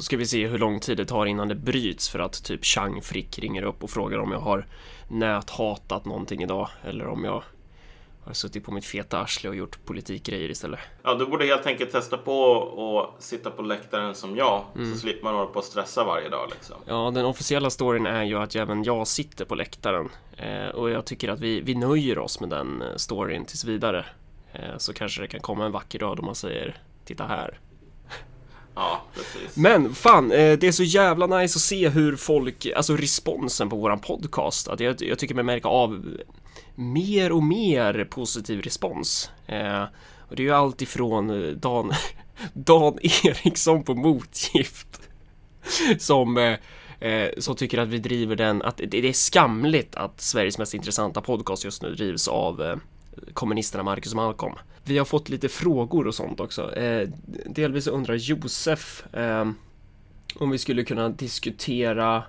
Då ska vi se hur lång tid det tar innan det bryts för att typ Chang Frick ringer upp och frågar om jag har näthatat någonting idag eller om jag har suttit på mitt feta arsle och gjort politikgrejer istället. Ja, du borde helt enkelt testa på att sitta på läktaren som jag, Mm. så slipper man hålla på och stressa varje dag liksom. Ja, den officiella storyn är ju att även jag sitter på läktaren eh, och jag tycker att vi, vi nöjer oss med den eh, storyn tills vidare. Eh, så kanske det kan komma en vacker dag då man säger Titta här. Ja, precis. Men fan, eh, det är så jävla nice att se hur folk, alltså responsen på våran podcast, att jag, jag tycker mig märka av mer och mer positiv respons. Eh, och det är ju allt ifrån eh, Dan, Dan Eriksson på motgift som, eh, som tycker att vi driver den, att det, är skamligt att Sveriges mest intressanta podcast just nu drivs av kommunisterna Marcus och Malcolm. Vi har fått lite frågor och sånt också. Eh, delvis undrar Josef eh, om vi skulle kunna diskutera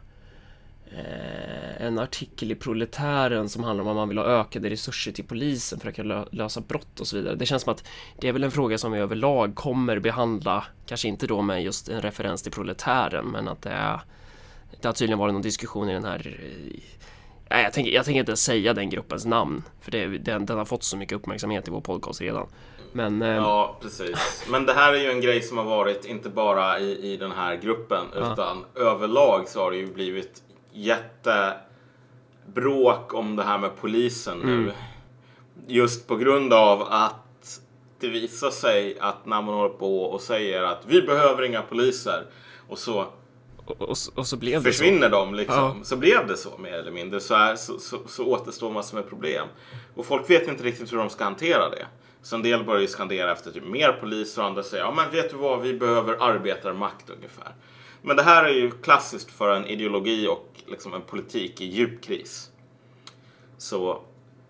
eh, en artikel i Proletären som handlar om att man vill ha ökade resurser till polisen för att kunna lösa brott och så vidare. Det känns som att det är väl en fråga som vi överlag kommer behandla, kanske inte då med just en referens till Proletären, men att det är det har tydligen varit någon diskussion i den här Nej, jag tänker, jag tänker inte säga den gruppens namn, för det, den, den har fått så mycket uppmärksamhet i vår podcast redan. Men eh, Ja, precis. Men det här är ju en grej som har varit inte bara i, i den här gruppen utan överlag så har det ju blivit jättebråk om det här med polisen nu. Just på grund av att det visar sig att när man håller på och säger att vi behöver inga poliser och så och, och, och så blev det så. försvinner de liksom. Ja. Så blev det så mer eller mindre. Så, är, så, så, så återstår massor med problem. Och folk vet inte riktigt hur de ska hantera det. Så en del börjar ju skandera efter typ mer poliser och andra säger ja men vet du vad, vi behöver arbetarmakt ungefär. Men det här är ju klassiskt för en ideologi och liksom en politik i djup kris. Så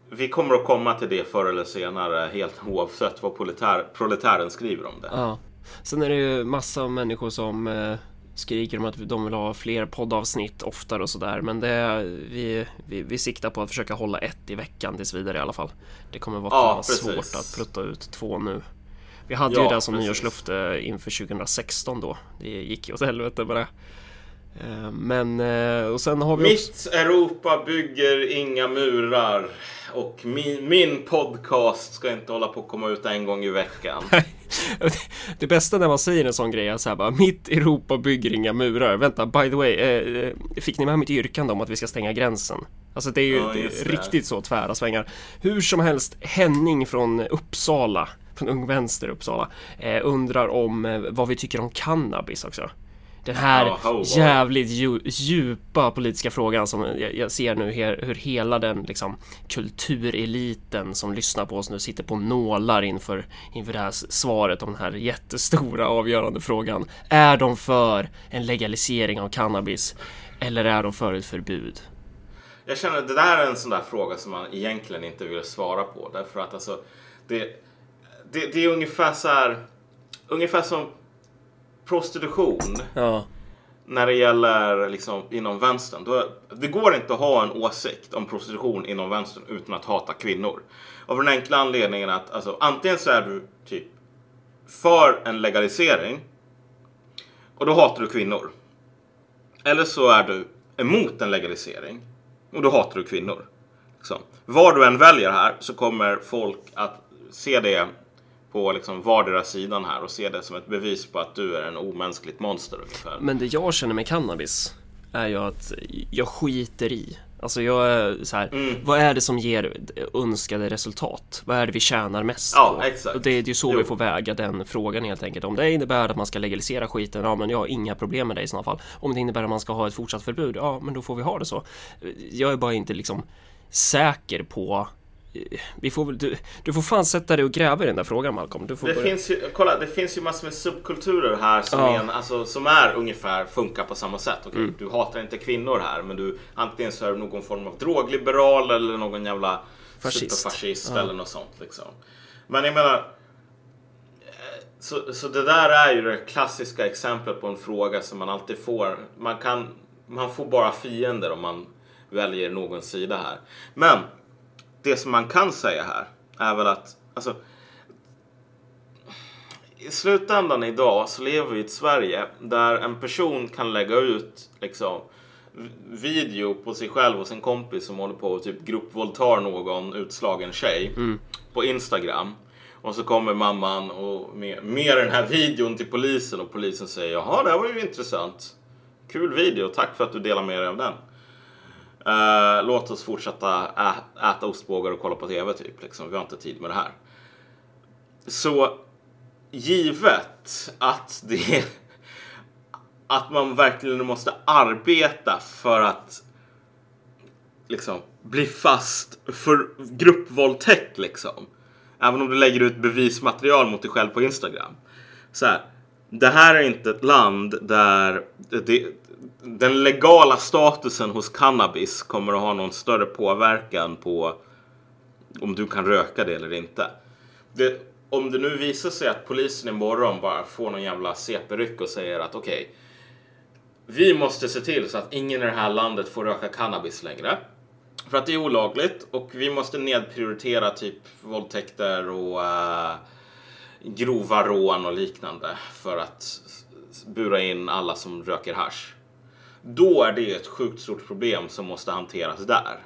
vi kommer att komma till det förr eller senare helt oavsett vad proletär, proletären skriver om det. Ja. Sen är det ju massa människor som eh, skriker om att de vill ha fler poddavsnitt oftare och sådär. Men det, vi, vi, vi siktar på att försöka hålla ett i veckan tills vidare i alla fall. Det kommer vara Ja, svårt att prutta ut två nu. Vi hade Ja, ju det som precis. nyårslöfte inför 2016 då. Det gick ju åt helvete bara. Eh, Men, eh, och sen har vi också... Mitt Europa bygger inga murar och min, min podcast ska inte hålla på att komma ut en gång i veckan. Det bästa när man säger en sån grej är så här bara Mitt Europa bygger inga murar. Vänta, by the way, eh, eh, fick ni med mitt yrkande om att vi ska stänga gränsen? Alltså det är ju just det. riktigt så tvära svängar. Hur som helst, Henning från Uppsala, från Ung Vänster Uppsala, eh, undrar om eh, vad vi tycker om cannabis också. Den här Ja, jävligt dju- djupa politiska frågan som jag, jag ser nu he- hur hela den liksom kultureliten som lyssnar på oss nu sitter på nålar inför, inför det här svaret om den här jättestora avgörande frågan. Är de för en legalisering av cannabis eller är de för ett förbud? Jag känner att det där är en sån där fråga som man egentligen inte vill svara på. Därför att alltså, det, det, det är ungefär så här, ungefär som prostitution. Ja, när det gäller liksom inom vänstern. Då, det går inte att ha en åsikt om prostitution inom vänstern utan att hata kvinnor. Av den enkla anledningen att alltså, antingen så är du typ för en legalisering och då hatar du kvinnor. Eller så är du emot en legalisering och då hatar du kvinnor. Liksom. Vad du än väljer här så kommer folk att se det på liksom vardera sidan här och se det som ett bevis på att du är en omänskligt monster ungefär. men det jag känner med cannabis är ju att jag skiter i. Alltså jag är så här, Mm. vad är det som ger önskade resultat? Vad är det vi tjänar mest Ja, på? exakt. Och det är ju så Jo. vi får väga den frågan helt enkelt. Om det innebär att man ska legalisera skiten, ja men jag har inga problem med det i sådana fall. Om det innebär att man ska ha ett fortsatt förbud, ja men då får vi ha det så. Jag är bara inte liksom säker på vi får du, du får fan sätta dig och gräva i den där frågan Malcolm. Det börja. finns, ju, kolla, det finns ju massor med subkulturer här som, Ja. är, en, alltså, som är ungefär funkar på samma sätt. Okej, Mm. Du hatar inte kvinnor här men du antingen så är du någon form av drogliberal eller någon jävla Fascist. superfascist Ja. eller något sånt. Liksom. Men jag menar eh, så, så det där är ju det klassiska exemplet på en fråga som man alltid får. Man, kan, man får bara fiender om man väljer någon sida här. Men det som man kan säga här är väl att alltså, i slutändan idag så lever vi i ett Sverige där en person kan lägga ut liksom video på sig själv och sin kompis som håller på och typ gruppvåldtar någon utslagen tjej på Instagram. Och så kommer mamman och med, med den här videon till polisen och polisen säger jaha det här var ju intressant. Kul video, tack för att du delar med dig av den. Eh, låt oss fortsätta ä- äta ostbågar och kolla på TV typ. Liksom. Vi har inte tid med det här. Så givet att det att man verkligen måste arbeta för att liksom bli fast för gruppvåldtäkt liksom. Även om du lägger ut bevismaterial mot dig själv på Instagram. Så här, det här är inte ett land där det, den legala statusen hos cannabis kommer att ha någon större påverkan på om du kan röka det eller inte. Det, om det nu visar sig att polisen imorgon bara får någon jävla CP-ryck och säger att okej, vi måste se till så att ingen i det här landet får röka cannabis längre. För att det är olagligt och vi måste nedprioritera typ våldtäkter och eh, grova rån och liknande för att bura in alla som röker hasch. Då är det ett sjukt stort problem som måste hanteras där.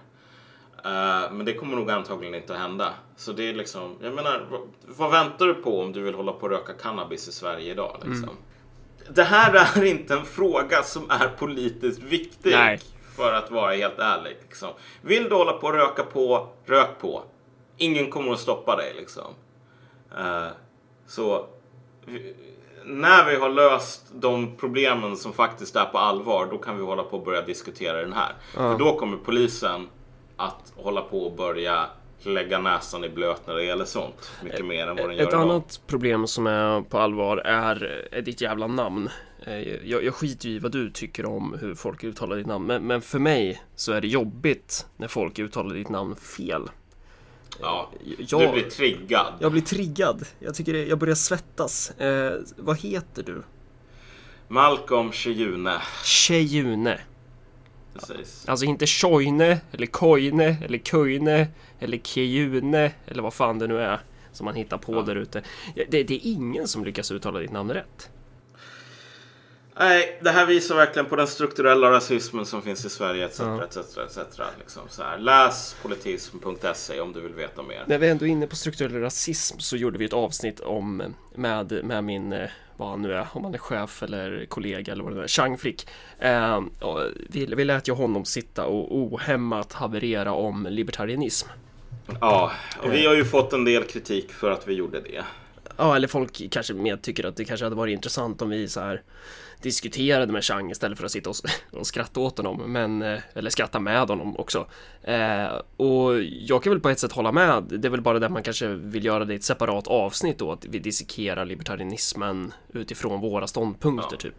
Eh, men det kommer nog antagligen inte att hända. Så det är liksom, jag menar, vad, vad väntar du på om du vill hålla på och röka cannabis i Sverige idag? Liksom? Det här är inte en fråga som är politiskt viktig. Nej. För att vara helt ärlig. Liksom. Vill du hålla på och röka på, rök på. Ingen kommer att stoppa dig liksom. Eh, så när vi har löst de problemen som faktiskt är på allvar, då kan vi hålla på och börja diskutera den här. För då kommer polisen att hålla på och börja lägga näsan i blöt när det gäller sånt. Mycket mer än vad den gör Ett idag. annat problem som är på allvar är, är ditt jävla namn. Eh, Jag, jag skiter ju i vad du tycker om hur folk uttalar ditt namn, men, men för mig så är det jobbigt när folk uttalar ditt namn fel. Ja, Jag, du blir triggad. jag blir triggad. Jag tycker det, jag börjar svettas. Eh, vad heter du? Malcolm Tjejune. Tjejune. Precis. Alltså inte Tjoine, eller Koine, eller Köjne, eller Kejune, eller vad fan det nu är som man hittar på Ja. där ute. Det, det är ingen som lyckas uttala ditt namn rätt. Nej, det här visar verkligen på den strukturella rasismen som finns i Sverige etc. Ja. etc, etc liksom så här. Läs politism.se om du vill veta mer. När vi ändå är inne på strukturell rasism så gjorde vi ett avsnitt om med, med min, eh, vad han nu är, om han är chef eller kollega eller vad det är, Chang Frick. Eh, vi, vi lät ju honom sitta och ohämmat haverera om libertarianism. Ja, och vi har ju fått en del kritik för att vi gjorde det. Ja, eller folk kanske mer tycker att det kanske hade varit intressant om vi så här diskuterade med Chang istället för att sitta och, och skratta åt honom, men, eh, eller skratta med honom också. Eh, och jag kan väl på ett sätt hålla med. Det är väl bara det man kanske vill göra det i ett separat avsnitt då, att vi dissekerar libertarianismen utifrån våra ståndpunkter Ja. typ.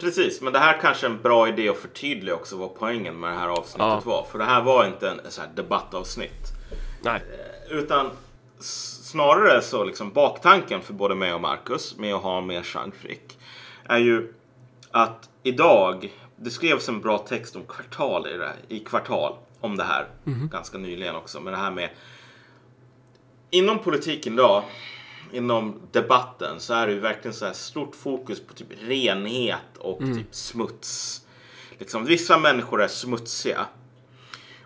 Precis, men det här kanske är en bra idé att förtydliga också vad poängen med det här avsnittet Ja. var. För det här var inte en så här debattavsnitt. Nej, Utan s- snarare så liksom baktanken för både mig och Marcus med att ha med Chang Frick är ju att idag, det skrevs en bra text om kvartal i, det, i kvartal om det här ganska nyligen också. Men det här med inom politiken idag, inom debatten så är det ju verkligen så här stort fokus på typ renhet och typ smuts. Liksom, vissa människor är smutsiga.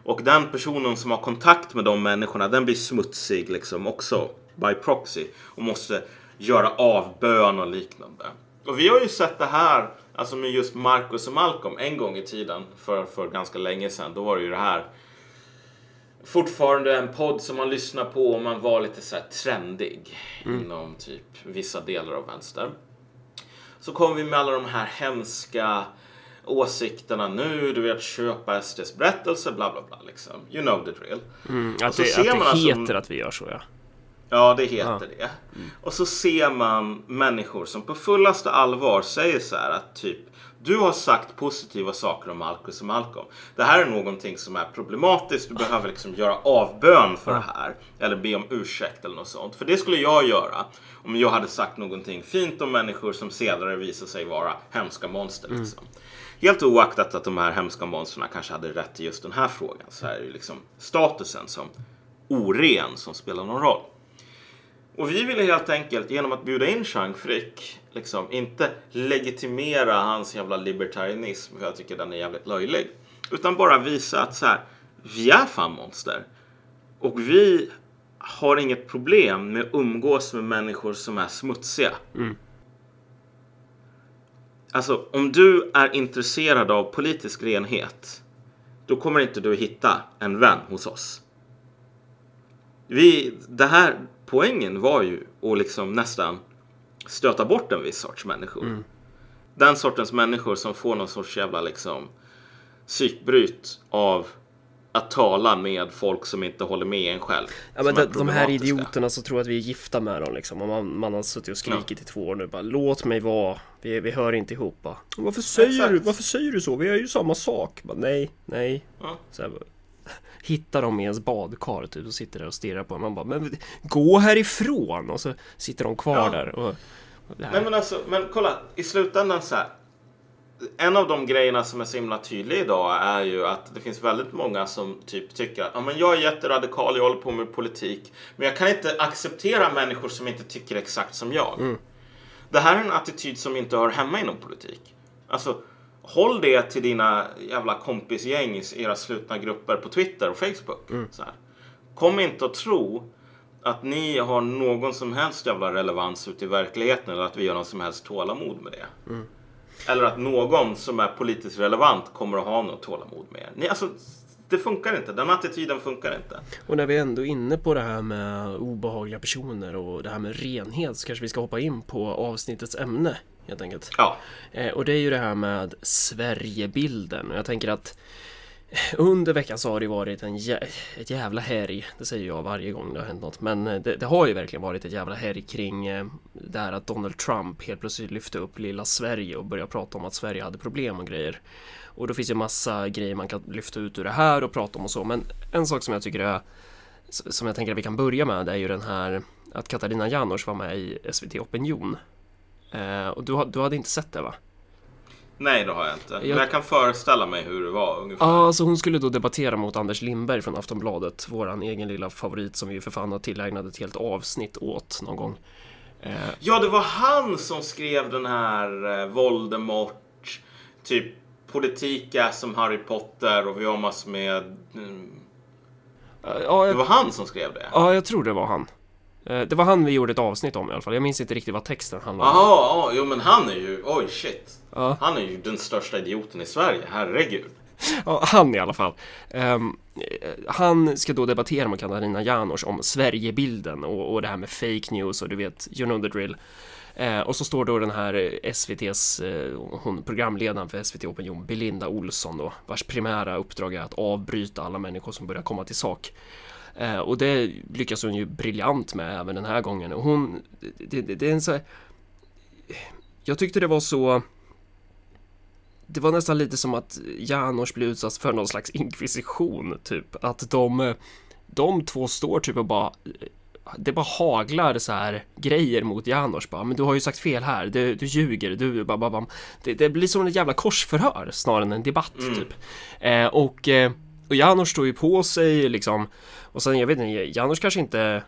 Och den personen som har kontakt med de människorna, den blir smutsig liksom också by proxy och måste göra avbön och liknande. Och vi har ju sett det här, alltså med just Marcus och Malcolm en gång i tiden för, för ganska länge sedan. Då var det ju det här fortfarande en podd som man lyssnar på om man var lite så här trendig inom typ vissa delar av vänster. Så kom vi med alla de här hemska åsikterna nu, du vet köpa SDs berättelse, bla bla bla liksom. You know the drill. mm, att det, ser att det man alltså- heter att vi gör så ja. Ja, det heter det. Och så ser man människor som på fullaste allvar säger så här att typ du har sagt positiva saker om Marcus och Malcolm. Det här är någonting som är problematiskt. Du behöver liksom göra avbön för det här. Eller be om ursäkt eller något sånt. För det skulle jag göra om jag hade sagt någonting fint om människor som senare visar sig vara hemska monster. Liksom. Helt oaktat att de här hemska monstren kanske hade rätt i just den här frågan så är det liksom statusen som oren som spelar någon roll. Och vi ville helt enkelt genom att bjuda in Chang Frick liksom inte legitimera hans jävla libertarianism för jag tycker den är jävligt löjlig. Utan bara visa att så här, vi är fan monster. Och vi har inget problem med att umgås med människor som är smutsiga. Alltså, om du är intresserad av politisk renhet, då kommer inte du hitta en vän hos oss. Vi, det här poängen var ju att liksom nästan stöta bort en viss sorts människor. Den sortens människor som får någon sorts jävla liksom psykbryt av att tala med folk som inte håller med en själv. Ja, men de, de här idioterna som tror att vi är gifta med dem liksom. Och man, man har suttit och skrikit i två år nu bara Låt mig vara. Vi, vi hör inte ihop bara. Varför säger, Exakt. du, varför säger du så? Vi är ju samma sak. Bara, nej, nej. Ja. Så här, hittar dem i ens badkar typ och sitter där och stirrar på en. Man bara Men gå härifrån! Och så sitter de kvar Ja. där. Och. Nej men alltså, men kolla i slutändan så här. En av de grejerna som är så himla tydlig idag är ju att det finns väldigt många som typ tycker att ja, men jag är jätteradikal, jag håller på med politik, men jag kan inte acceptera människor som inte tycker exakt som jag. Det här är en attityd som inte hör hemma inom politik. Alltså, håll det till dina jävla kompisgäng i era slutna grupper på Twitter och Facebook. Så här. Kom inte att tro att ni har någon som helst jävla relevans ute i verkligheten eller att vi har någon som helst tålamod med det. Eller att någon som är politiskt relevant kommer att ha något tålamod med er. Ni, alltså, det funkar inte. Den attityden funkar inte. Och när vi ändå är inne på det här med obehagliga personer och det här med renhet så kanske vi ska hoppa in på avsnittets ämne helt enkelt. Ja, Eh, och det är ju det här med Sverigebilden. Jag tänker att under veckan så har det varit en jä ett jävla härj. Det säger jag varje gång det har hänt något. Men eh, det, det har ju verkligen varit ett jävla härj kring eh, det här att Donald Trump helt plötsligt lyfte upp lilla Sverige och började prata om att Sverige hade problem och grejer. Och då finns ju massa grejer man kan lyfta ut ur det här och prata om och så. Men en sak som jag tycker är som jag tänker att vi kan börja med det är ju den här att Katarina Janouch var med i SVT Opinion. Eh, och du, du hade inte sett det va? nej det har jag inte. Men Jag- jag kan föreställa mig hur det var ungefär. Ja, alltså hon skulle då debattera mot Anders Lindberg från Aftonbladet, våran egen lilla favorit som vi för fan har tillägnat ett helt avsnitt åt någon gång. Eh, Ja, det var han som skrev den här eh, Voldemort, typ politik är som Harry Potter och vi har massor med... Mm, ja, det jag, var han som skrev det? ja, jag tror det var han. Eh, det var han vi gjorde ett avsnitt om i alla fall. Jag minns inte riktigt vad texten handlade om. Jaha, ja, jo men han är ju, oj shit. Ja. Han är ju den största idioten i Sverige, herregud. Ja, han i alla fall. Eh, han ska då debattera med Katarina Janouch om Sverigebilden och, och det här med fake news och du vet, you know the drill. Eh, och så står då den här eh, SVTs, eh, hon programledaren för SVT Opinion, Belinda Olsson då, vars primära uppdrag är att avbryta alla människor som börjar komma till sak. Eh, och det lyckas hon ju briljant med även den här gången. Och hon, det, det, det är en så här, Jag tyckte det var så det var nästan lite som att Janos blev utsatt för någon slags inkvisition, typ. Att de, de två står typ och bara det bara haglar så här grejer mot Janos bara, men du har ju sagt fel här, du, du ljuger, du bara. Det, det blir som ett jävla korsförhör snarare än en debatt typ. Eh, och, eh, och Janos står ju på sig liksom, och sen jag vet inte, Janos kanske inte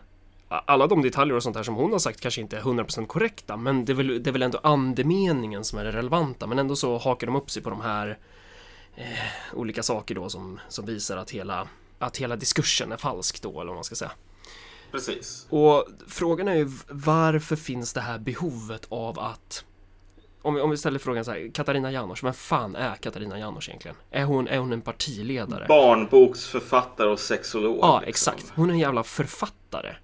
alla de detaljer och sånt där som hon har sagt kanske inte är 100% korrekta men det är, väl, det är väl ändå andemeningen som är det relevanta men ändå så hakar de upp sig på de här eh, olika saker då som, som visar att hela, att hela diskursen är falsk då eller vad man ska säga. Precis. Och frågan är ju varför finns det här behovet av att om vi, om vi ställer frågan så här, Katarina Janouch, vem fan är Katarina Janouch egentligen? Är hon, är hon en partiledare? Barnboksförfattare och sexolog. ja, liksom. exakt. Hon är en jävla författare.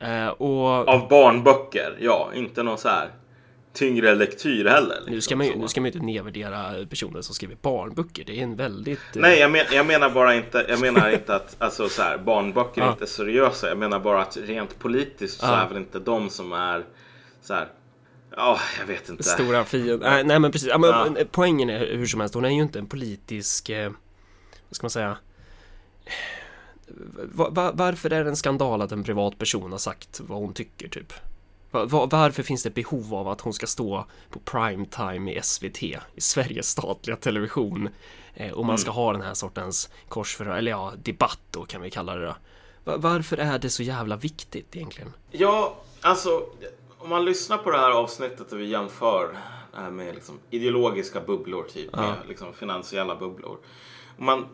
Eh, och Av barnböcker, ja. Inte någon så här tyngre lektyr heller. Liksom, Nu ska, man ju, så. nu ska man ju inte nedvärdera personer som skriver barnböcker. Det är en väldigt... eh, Nej, jag, men, jag menar bara inte, jag menar inte att alltså, så här, barnböcker är inte seriösa. Jag menar bara att rent politiskt så Ja. är väl inte de som är så här. Ja, jag vet inte. Stora fienden. Nej, nej men precis. Ja, men, Ja. men Poängen är hur som helst, hon är ju inte en politisk... Eh, vad ska man säga? Va, va, varför är det en skandal att en privatperson har sagt vad hon tycker typ? Va, va, varför finns det behov av att hon ska stå på primetime i SVT, i Sveriges statliga television eh, och man ska ha den här sortens korsförhör, eller ja, debatt då kan vi kalla det då. Va, varför är det så jävla viktigt egentligen? Ja, Alltså, om man lyssnar på det här avsnittet och vi jämför det här med liksom ideologiska bubblor, typ, med liksom finansiella bubblor. Man,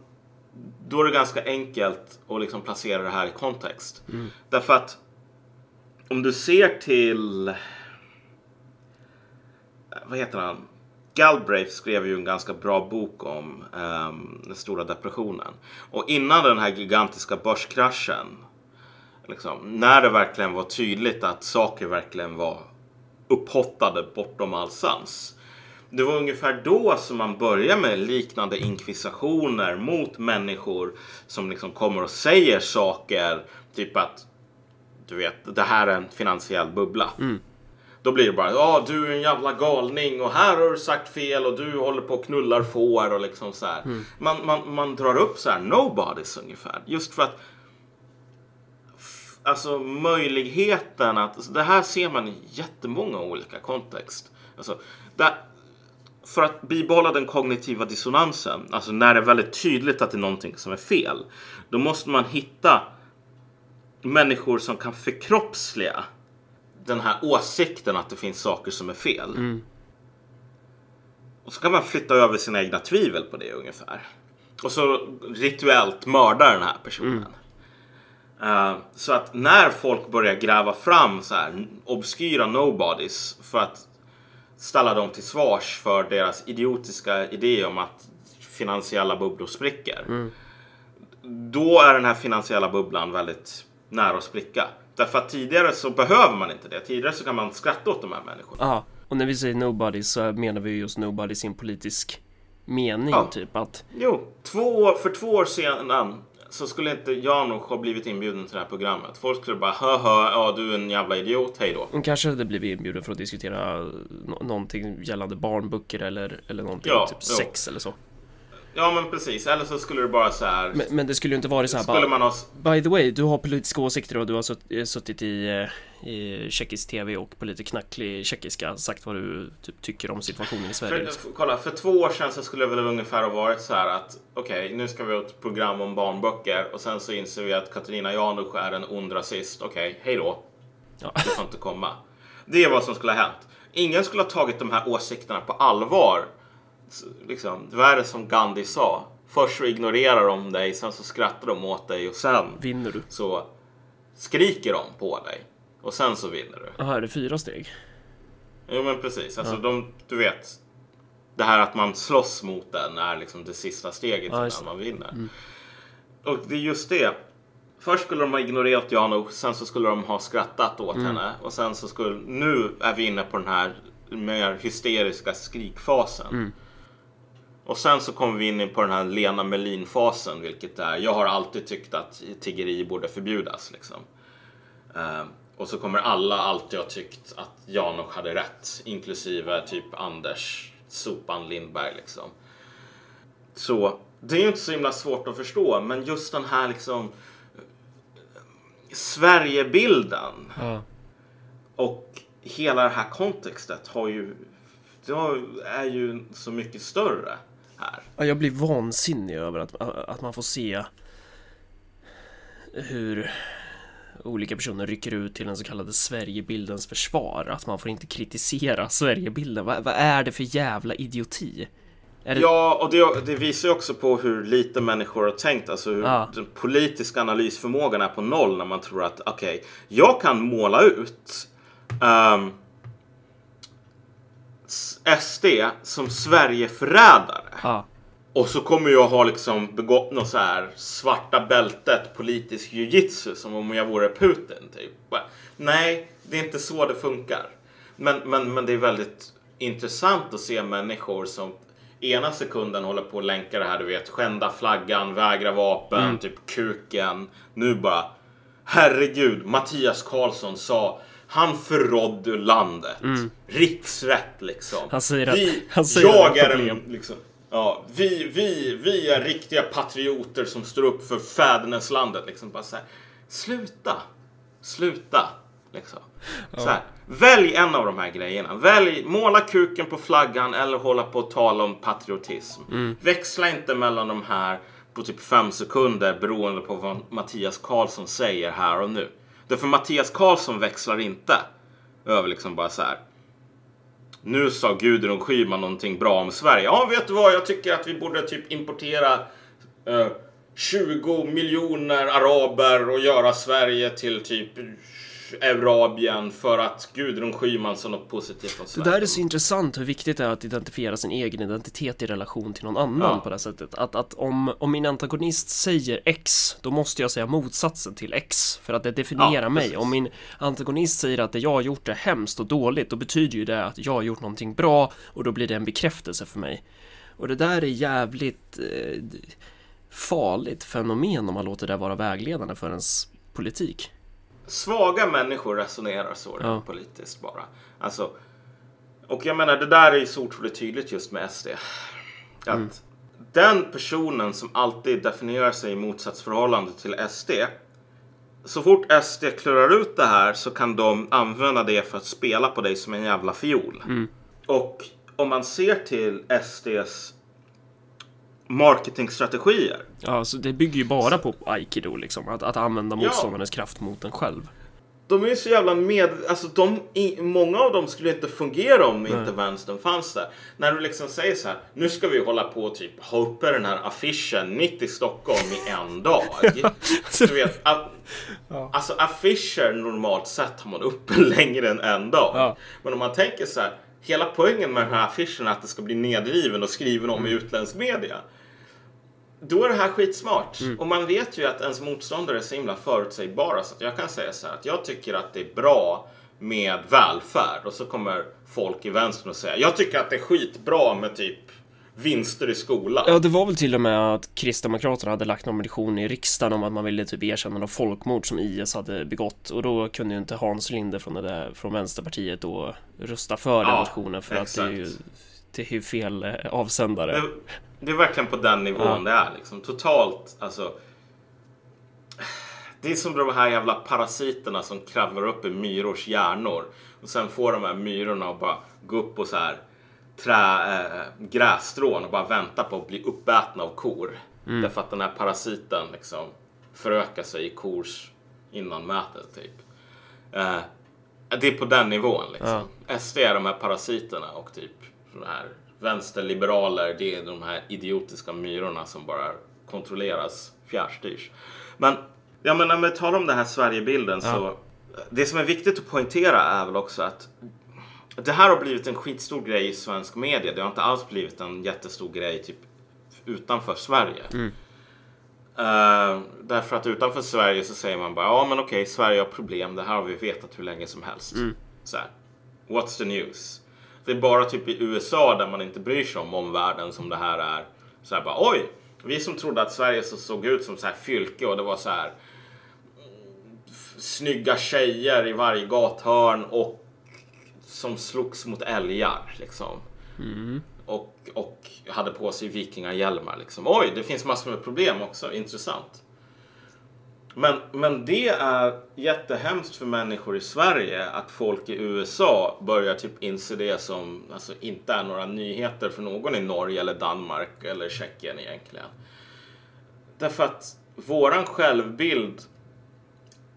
då är det ganska enkelt att liksom placera det här i kontext. Därför att om du ser till... Vad heter han? Galbraith skrev ju en ganska bra bok om ehm, den stora depressionen. Och innan den här gigantiska börskraschen, liksom, när det verkligen var tydligt att saker verkligen var upphottade bortom all sans. Det var ungefär då som man började med liknande inkvisitioner mot människor som liksom kommer och säger saker, typ att du vet, det här är en finansiell bubbla. Då blir det bara, ja du är en jävla galning och här har du sagt fel och du håller på och knullar får och liksom så här. Man, man, man drar upp så här nobodies ungefär. Just för att Alltså möjligheten att, alltså, det här ser man i jättemånga olika kontext. Alltså, där, för att bibehålla den kognitiva dissonansen, alltså när det är väldigt tydligt att det är någonting som är fel, då måste man hitta människor som kan förkroppsliga den här åsikten att det finns saker som är fel. Och så kan man flytta över sina egna tvivel på det ungefär. Och så rituellt mörda den här personen. Eh, så att när folk börjar gräva fram så här obskyra nobodies för att ställa dem till svars för deras idiotiska idé om att finansiella bubblor spricker. Då är den här finansiella bubblan väldigt nära att spricka. Därför att tidigare så behöver man inte det. Tidigare så kan man skratta åt de här människorna. Ja, och när vi säger nobody så menar vi just nobody en politisk mening, Ja. typ att Jo, två år, för två år sedan så skulle inte Janusz ha blivit inbjuden till det här programmet. Folk skulle bara hö hö, ja du är en jävla idiot, hej då. hon kanske hade blivit inbjuden för att diskutera nå- någonting gällande barnböcker eller, eller någonting, Ja, typ jo. sex eller så. Ja men precis, eller så skulle det bara så här. Men, men det skulle ju inte vara så här skulle bara, man ha... By the way, du har politiska åsikter och du har sutt- suttit i, eh, i tjeckisk TV och på lite knacklig tjeckiska sagt vad du typ, tycker om situationen i Sverige. För, kolla, för två år sedan så skulle det väl ungefär ha varit så här att okej, nu ska vi ha ett program om barnböcker och sen så inser vi att Katarina Janouch är en ond rasist. Okej, hej då. Ja. Du får inte komma. Det är vad som skulle ha hänt. Ingen skulle ha tagit de här åsikterna på allvar. Liksom, det är som Gandhi sa. Först så ignorerar de dig, sen så skrattar de åt dig och sen Vinner du? så skriker de på dig. Och sen så vinner du. Jaha, är det fyra steg? Jo men precis. Alltså de, du vet. Det här att man slåss mot den är liksom det sista steget Ja, innan man vinner. Och det är just det. Först skulle de ha ignorerat Jano, sen så skulle de ha skrattat åt henne. Och sen så skulle, nu är vi inne på den här mer hysteriska skrikfasen. Och sen så kommer vi in på den här Lena Melin-fasen, vilket är, jag har alltid tyckt att tiggeri borde förbjudas. Liksom. Eh, och så kommer alla alltid ha tyckt att Janok hade rätt, inklusive typ Anders Sopan Lindberg. Liksom. Så det är ju inte så himla svårt att förstå, men just den här liksom Sverigebilden Ja. och hela det här kontextet har ju, det har, är ju så mycket större här. Ja, jag blir vansinnig över att, att man får se hur olika personer rycker ut till den så kallade Sverigebildens försvar. Att man får inte kritisera Sverigebilden. Vad, vad är det för jävla idioti? Det... Ja, och det, det visar ju också på hur lite människor har tänkt. Alltså hur Ja. den politiska analysförmågan är på noll när man tror att okej, jag kan måla ut s- SD som Sverigeförrädare. Ja, Och så kommer jag ha liksom begått något så här svarta bältet politisk jujitsu som om jag vore Putin. Typ. Nej, det är inte så det funkar. Men, men, men det är väldigt intressant att se människor som ena sekunden håller på att länka det här, du vet, skända flaggan, vägra vapen, typ kuken. Nu bara, herregud, Mattias Karlsson sa han förrådde landet. Riksrätt liksom. Han säger att- vi, han säger jag är problem. en liksom, ja, vi, vi, vi är riktiga patrioter som står upp för fäderneslandet. Liksom bara så här, sluta, sluta. Liksom. Så här, välj en av de här grejerna. Välj, måla kuken på flaggan eller hålla på och tala om patriotism. Växla inte mellan de här på typ fem sekunder beroende på vad Mattias Karlsson säger här och nu. Därför Mattias Karlsson växlar inte över liksom bara så här. Nu sa Gudrun Schyman någonting bra om Sverige. Ja, vet du vad? Jag tycker att vi borde typ importera eh, 20 miljoner araber och göra Sverige till typ Eurabien för att Gudrun Schyman sa något positivt om Det Sverige. där är så intressant hur viktigt det är att identifiera sin egen identitet i relation till någon annan Ja. på det sättet. Att, att om, om min antagonist säger X, då måste jag säga motsatsen till X för att det definierar Ja, mig. Om min antagonist säger att det jag har gjort är hemskt och dåligt, då betyder ju det att jag har gjort någonting bra och då blir det en bekräftelse för mig. Och det där är jävligt eh, farligt fenomen om man låter det vara vägledande för ens politik. Svaga människor resonerar så Ja. politiskt bara. Alltså, och jag menar, det där är ju så otroligt tydligt just med SD. Att Mm. den personen som alltid definierar sig i motsatsförhållande till SD. Så fort SD klurar ut det här så kan de använda det för att spela på dig som en jävla fiol. Mm. Och om man ser till SDs marketingstrategier. Ja, så det bygger ju bara på aikido liksom, att, att använda Ja. motståndarens kraft mot en själv. De är ju så jävla med... Alltså de, i, många av dem skulle inte fungera om inte vänstern fanns där. När du liksom säger så här, nu ska vi hålla på och typ ha uppe den här affischen mitt i Stockholm i en dag. Du vet, att, alltså affischer normalt sett har man uppe längre än en dag. Ja. Men om man tänker så här, hela poängen med den här affischen är att det ska bli nedriven och skriven om i utländsk media. Då är det här skitsmart. Och man vet ju att ens motståndare är så himla förutsägbara så att jag kan säga så här att jag tycker att det är bra med välfärd och så kommer folk i vänstern och säga jag tycker att det är skitbra med typ vinster i skolan. Ja, det var väl till och med att Kristdemokraterna hade lagt någon motion i riksdagen om att man ville typ erkänna något folkmord som IS hade begått och då kunde ju inte Hans Linde från, det där, från Vänsterpartiet då rösta för den Ja, motionen för att det är ju, exakt. det är ju fel eh, avsändare. Det, är verkligen på den nivån Ja. det är liksom. Totalt, alltså. Det är som de här jävla parasiterna som kravlar upp i myrors hjärnor. Och sen får de här myrorna att bara gå upp på så här trä, äh, grässtrån och bara vänta på att bli uppätna av kor. Därför att den här parasiten liksom förökar sig i kors innanmäte typ. Eh, det är på den nivån liksom. SD är de här parasiterna och typ såna här vänsterliberaler, det är de här idiotiska myrorna som bara kontrolleras, fjärrstyrs. Men, ja men när vi talar om den här Sverigebilden så, det som är viktigt att poängtera är väl också att det här har blivit en skitstor grej i svensk media. Det har inte alls blivit en jättestor grej typ utanför Sverige. Eh, därför att utanför Sverige så säger man bara ja men okej Sverige har problem. Det här har vi vetat hur länge som helst. Så här, What's the news? Det är bara typ i USA där man inte bryr sig om omvärlden som det här är. Så här bara oj, vi som trodde att Sverige så såg ut som så här fylke och det var så här mm, snygga tjejer i varje gathörn och som slogs mot älgar liksom. Och, och hade på sig vikingahjälmar liksom. Oj, det finns massor med problem också. Intressant. Men, men det är jättehemskt för människor i Sverige att folk i USA börjar typ inse det som alltså, inte är några nyheter för någon i Norge eller Danmark eller Tjeckien egentligen. Därför att våran självbild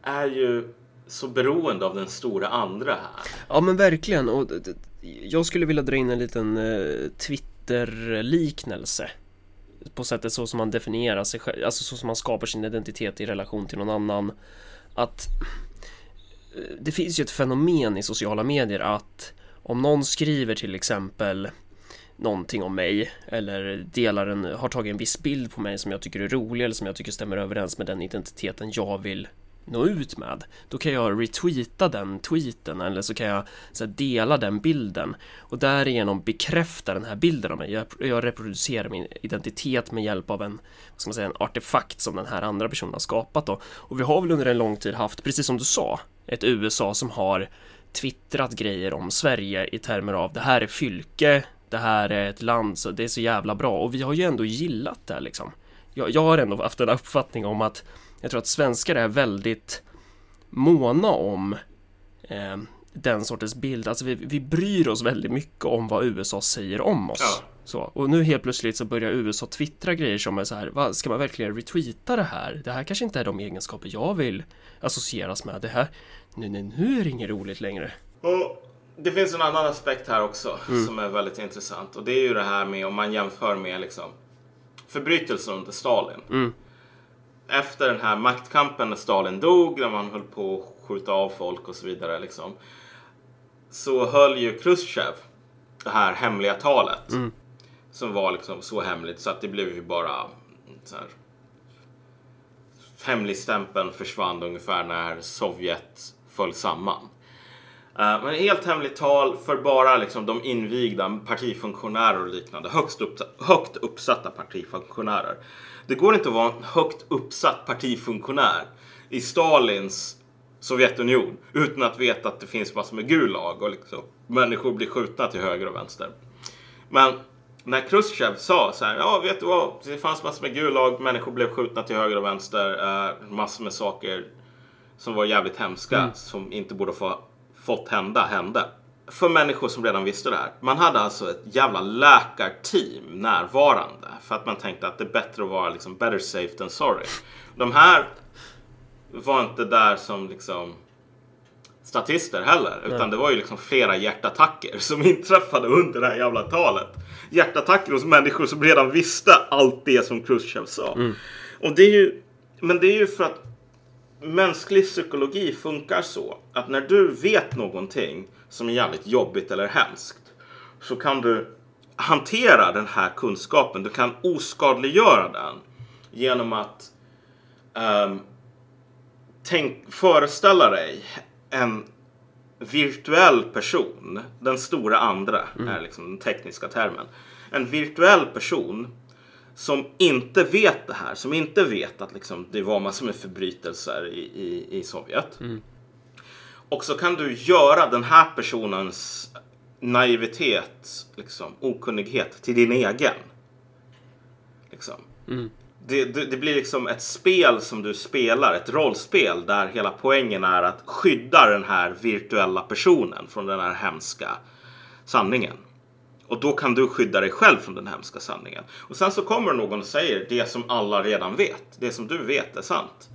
är ju så beroende av den stora andra här. Ja men verkligen och jag skulle vilja dra in en liten eh, Twitter-liknelse på sättet så som man definierar sig själv, alltså så som man skapar sin identitet i relation till någon annan. Att eh, det finns ju ett fenomen i sociala medier att om någon skriver till exempel någonting om mig eller delar en, har tagit en viss bild på mig som jag tycker är rolig eller som jag tycker stämmer överens med den identiteten jag vill nå ut med. Då kan jag retweeta den tweeten eller så kan jag så här, dela den bilden och därigenom bekräfta den här bilden av mig. Jag, jag reproducerar min identitet med hjälp av en, vad ska man säga, en artefakt som den här andra personen har skapat då. Och vi har väl under en lång tid haft, precis som du sa, ett USA som har twittrat grejer om Sverige i termer av det här är fylke, det här är ett land, så det är så jävla bra och vi har ju ändå gillat det liksom. Jag, jag har ändå haft en uppfattning om att jag tror att svenskar är väldigt måna om eh, den sortens bild. Alltså vi, vi bryr oss väldigt mycket om vad USA säger om oss. Ja. Så, och nu helt plötsligt så börjar USA twittra grejer som är så här, vad, ska man verkligen retweeta det här? Det här kanske inte är de egenskaper jag vill associeras med. Det här, nu, nu, nu är det inget roligt längre. Och det finns en annan aspekt här också som är väldigt intressant och det är ju det här med om man jämför med liksom förbrytelser under Stalin. Efter den här maktkampen när Stalin dog, när man höll på att skjuta av folk och så vidare liksom. Så höll ju Khrushchev det här hemliga talet. Som var liksom så hemligt så att det blev ju bara så här, hemligstämpeln försvann ungefär när Sovjet föll samman. Eh, Men helt hemligt tal för bara liksom de invigda partifunktionärer och liknande. Högst, upp, högt uppsatta partifunktionärer. Det går inte att vara en högt uppsatt partifunktionär i Stalins Sovjetunion utan att veta att det finns massor med Gulag och liksom människor blir skjutna till höger och vänster. Men när Khrushchev sa så här, ja vet du vad, det fanns massor med Gulag, människor blev skjutna till höger och vänster, eh, massor med saker som var jävligt hemska som inte borde få fått hända hände. För människor som redan visste det här. Man hade alltså ett jävla läkarteam närvarande för att man tänkte att det är bättre att vara liksom better safe than sorry. De här var inte där som liksom statister heller. Utan det var ju liksom flera hjärtattacker som inträffade under det här jävla talet. Hjärtattacker hos människor som redan visste allt det som Khrushchev sa. Och det är ju, men det är ju för att mänsklig psykologi funkar så att när du vet någonting som är jävligt jobbigt eller hemskt så kan du hantera den här kunskapen. Du kan oskadliggöra den genom att ehm, tänk, föreställa dig en virtuell person, den stora andra är liksom den tekniska termen. En virtuell person som inte vet det här, som inte vet att liksom, det var massor med förbrytelser i, i, i Sovjet. Och så kan du göra den här personens naivitet, liksom, okunnighet till din egen. Liksom. Det, det, det blir liksom ett spel som du spelar, ett rollspel där hela poängen är att skydda den här virtuella personen från den här hemska sanningen. Och då kan du skydda dig själv från den hemska sanningen. Och sen så kommer någon och säger det som alla redan vet. Det som du vet är sant.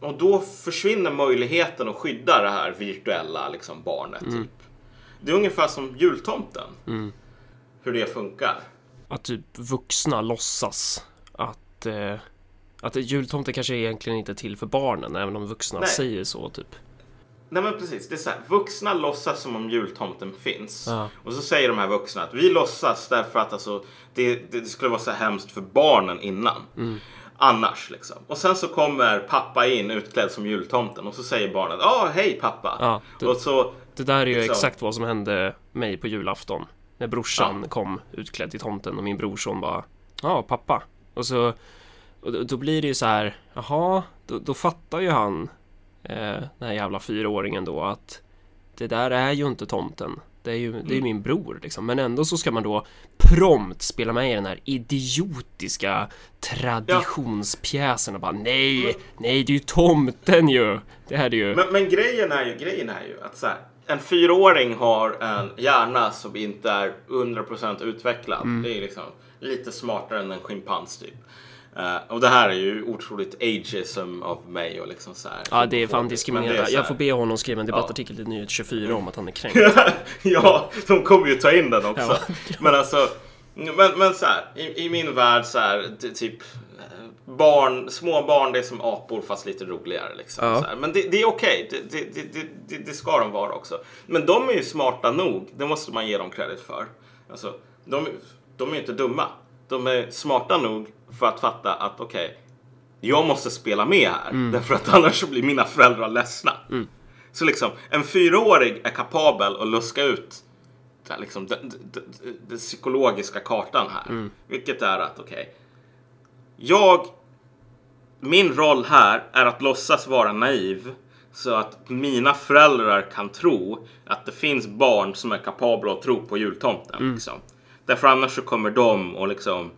Och då försvinner möjligheten att skydda det här virtuella liksom, barnet. Typ. Det är ungefär som jultomten. Hur det funkar. Att typ vuxna låtsas att, eh, att jultomten kanske egentligen inte är till för barnen, även om vuxna Nej. säger så typ. Nej men precis, det är så här. Vuxna låtsas som om jultomten finns. Ja. Och så säger de här vuxna att vi låtsas därför att alltså, det, det skulle vara så hemskt för barnen innan. Mm. Annars liksom. Och sen så kommer pappa in utklädd som jultomten och så säger barnet ja hej pappa. Ja, det- Och så, Det där är ju Liksom. exakt vad som hände mig på julafton. När brorsan kom utklädd till tomten och min brorson bara Ja, pappa. Och så och då, då blir det ju så här Jaha, då, då fattar ju han eh, Den här jävla fyraåringen då att Det där är ju inte tomten. Det är ju det är ju min bror liksom. Men ändå så ska man då prompt spela med i den här idiotiska traditionspjäsen och bara nej, nej det är ju tomten ju. Det här är ju men, men grejen, är ju, grejen är ju att så här, en fyraåring har en hjärna som inte är 100% utvecklad. Mm. Det är liksom lite smartare än en schimpans typ. Eh, och det här är ju otroligt ageism av mig och liksom så här. Ja, det är fan diskriminerande. Jag får be honom skriva en debattartikel till Nyhet 24 om att han är kränkt. ja, de kommer ju ta in den också. Ja. Men alltså, men, men så här, i, i min värld så här, det, typ barn, små barn det är som apor fast lite roligare liksom. Ja. Men det, det är okej, det, det, det, det ska de vara också. Men de är ju smarta nog, det måste man ge dem credit för. Alltså, de, de är ju inte dumma. De är smarta nog för att fatta att okej, jag måste spela med här. Därför att annars blir mina föräldrar ledsna. Så liksom, en fyraåring är kapabel att luska ut det här, liksom, den, den, den, den psykologiska kartan här. Vilket är att, okej, jag, min roll här är att låtsas vara naiv så att mina föräldrar kan tro att det finns barn som är kapabla att tro på jultomten. Liksom. Därför annars så kommer de och liksom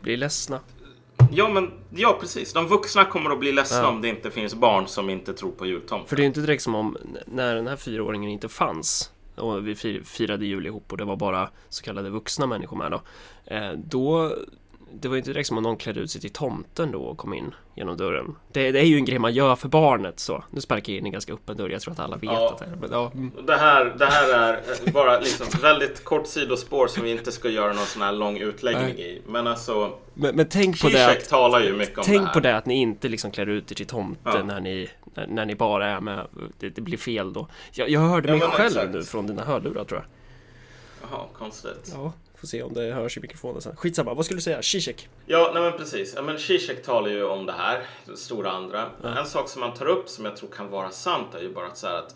Blir ledsna. Ja, men ja, precis. De vuxna kommer att bli ledsna Ja. om det inte finns barn som inte tror på jultomten. För det är ju inte direkt som om när den här fyraåringen inte fanns. och vi fir- firade jul ihop och det var bara så kallade vuxna människor med då. Eh, då det var ju inte direkt som om någon klädde ut sig till tomten då och kom in genom dörren. Det, det är ju en grej man gör för barnet så. Nu sparkar jag in en ganska öppen dörr. Jag tror att alla vet Ja. att det är. Men, ja. mm. Det här, det här är eh, bara liksom väldigt kort sidospår som vi inte ska göra någon sån här lång utläggning i. Men alltså, men, men tänk på det att, talar ju mycket om det Tänk här. på det att ni inte liksom klär ut er till tomte Ja. när, ni, när, när ni bara är med. Det, det blir fel då. Jag, jag hörde mig själv exakt. nu från dina hörlurar tror jag. Jaha, konstigt. Ja, får se om det hörs i mikrofonen sen. Skitsamma, vad skulle du säga? Zizek? Ja, nej men precis. Ja, men Zizek talar ju om det här, det stora andra. En sak som han tar upp som jag tror kan vara sant är ju bara att, så här att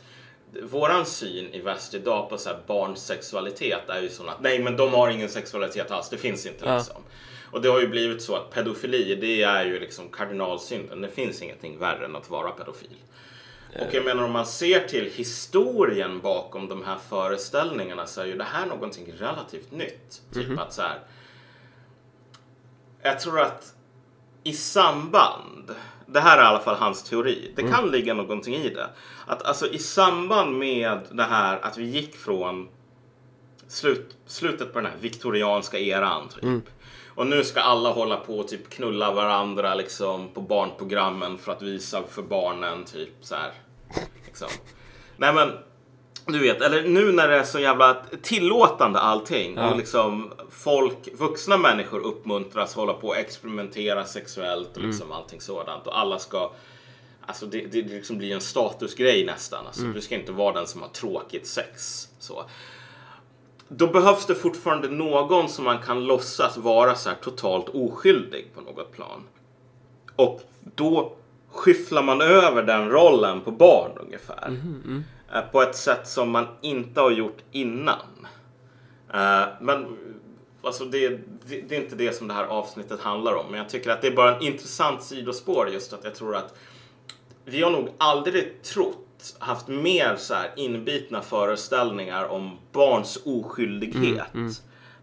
våran syn i väst idag på så här barns sexualitet är ju sån att nej, men de har ingen sexualitet alls. Det finns inte Ja. liksom. Och det har ju blivit så att pedofili, det är ju liksom kardinalsynden. Det finns ingenting värre än att vara pedofil. Och jag menar om man ser till historien bakom de här föreställningarna så är ju det här någonting relativt nytt. Typ att så här. Jag tror att i samband, det här är i alla fall hans teori, det kan ligga någonting i det. Att alltså i samband med det här att vi gick från slut, slutet på den här viktorianska eran typ. Och nu ska alla hålla på och typ knulla varandra liksom på barnprogrammen för att visa för barnen typ så här. Liksom. Nej men du vet, eller nu när det är så jävla tillåtande allting Ja. och liksom folk, vuxna människor uppmuntras hålla på och experimentera sexuellt och liksom allting sådant och alla ska Alltså det, det, det liksom blir en statusgrej nästan. Alltså, Du ska inte vara den som har tråkigt sex. Så. Då behövs det fortfarande någon som man kan låtsas vara så här totalt oskyldig på något plan. Och då skyfflar man över den rollen på barn ungefär. Eh, På ett sätt som man inte har gjort innan. Eh, Men alltså det, det, det är inte det som det här avsnittet handlar om. Men jag tycker att det är bara en intressant sidospår just att jag tror att vi har nog aldrig trott, haft mer så här inbitna föreställningar om barns oskyldighet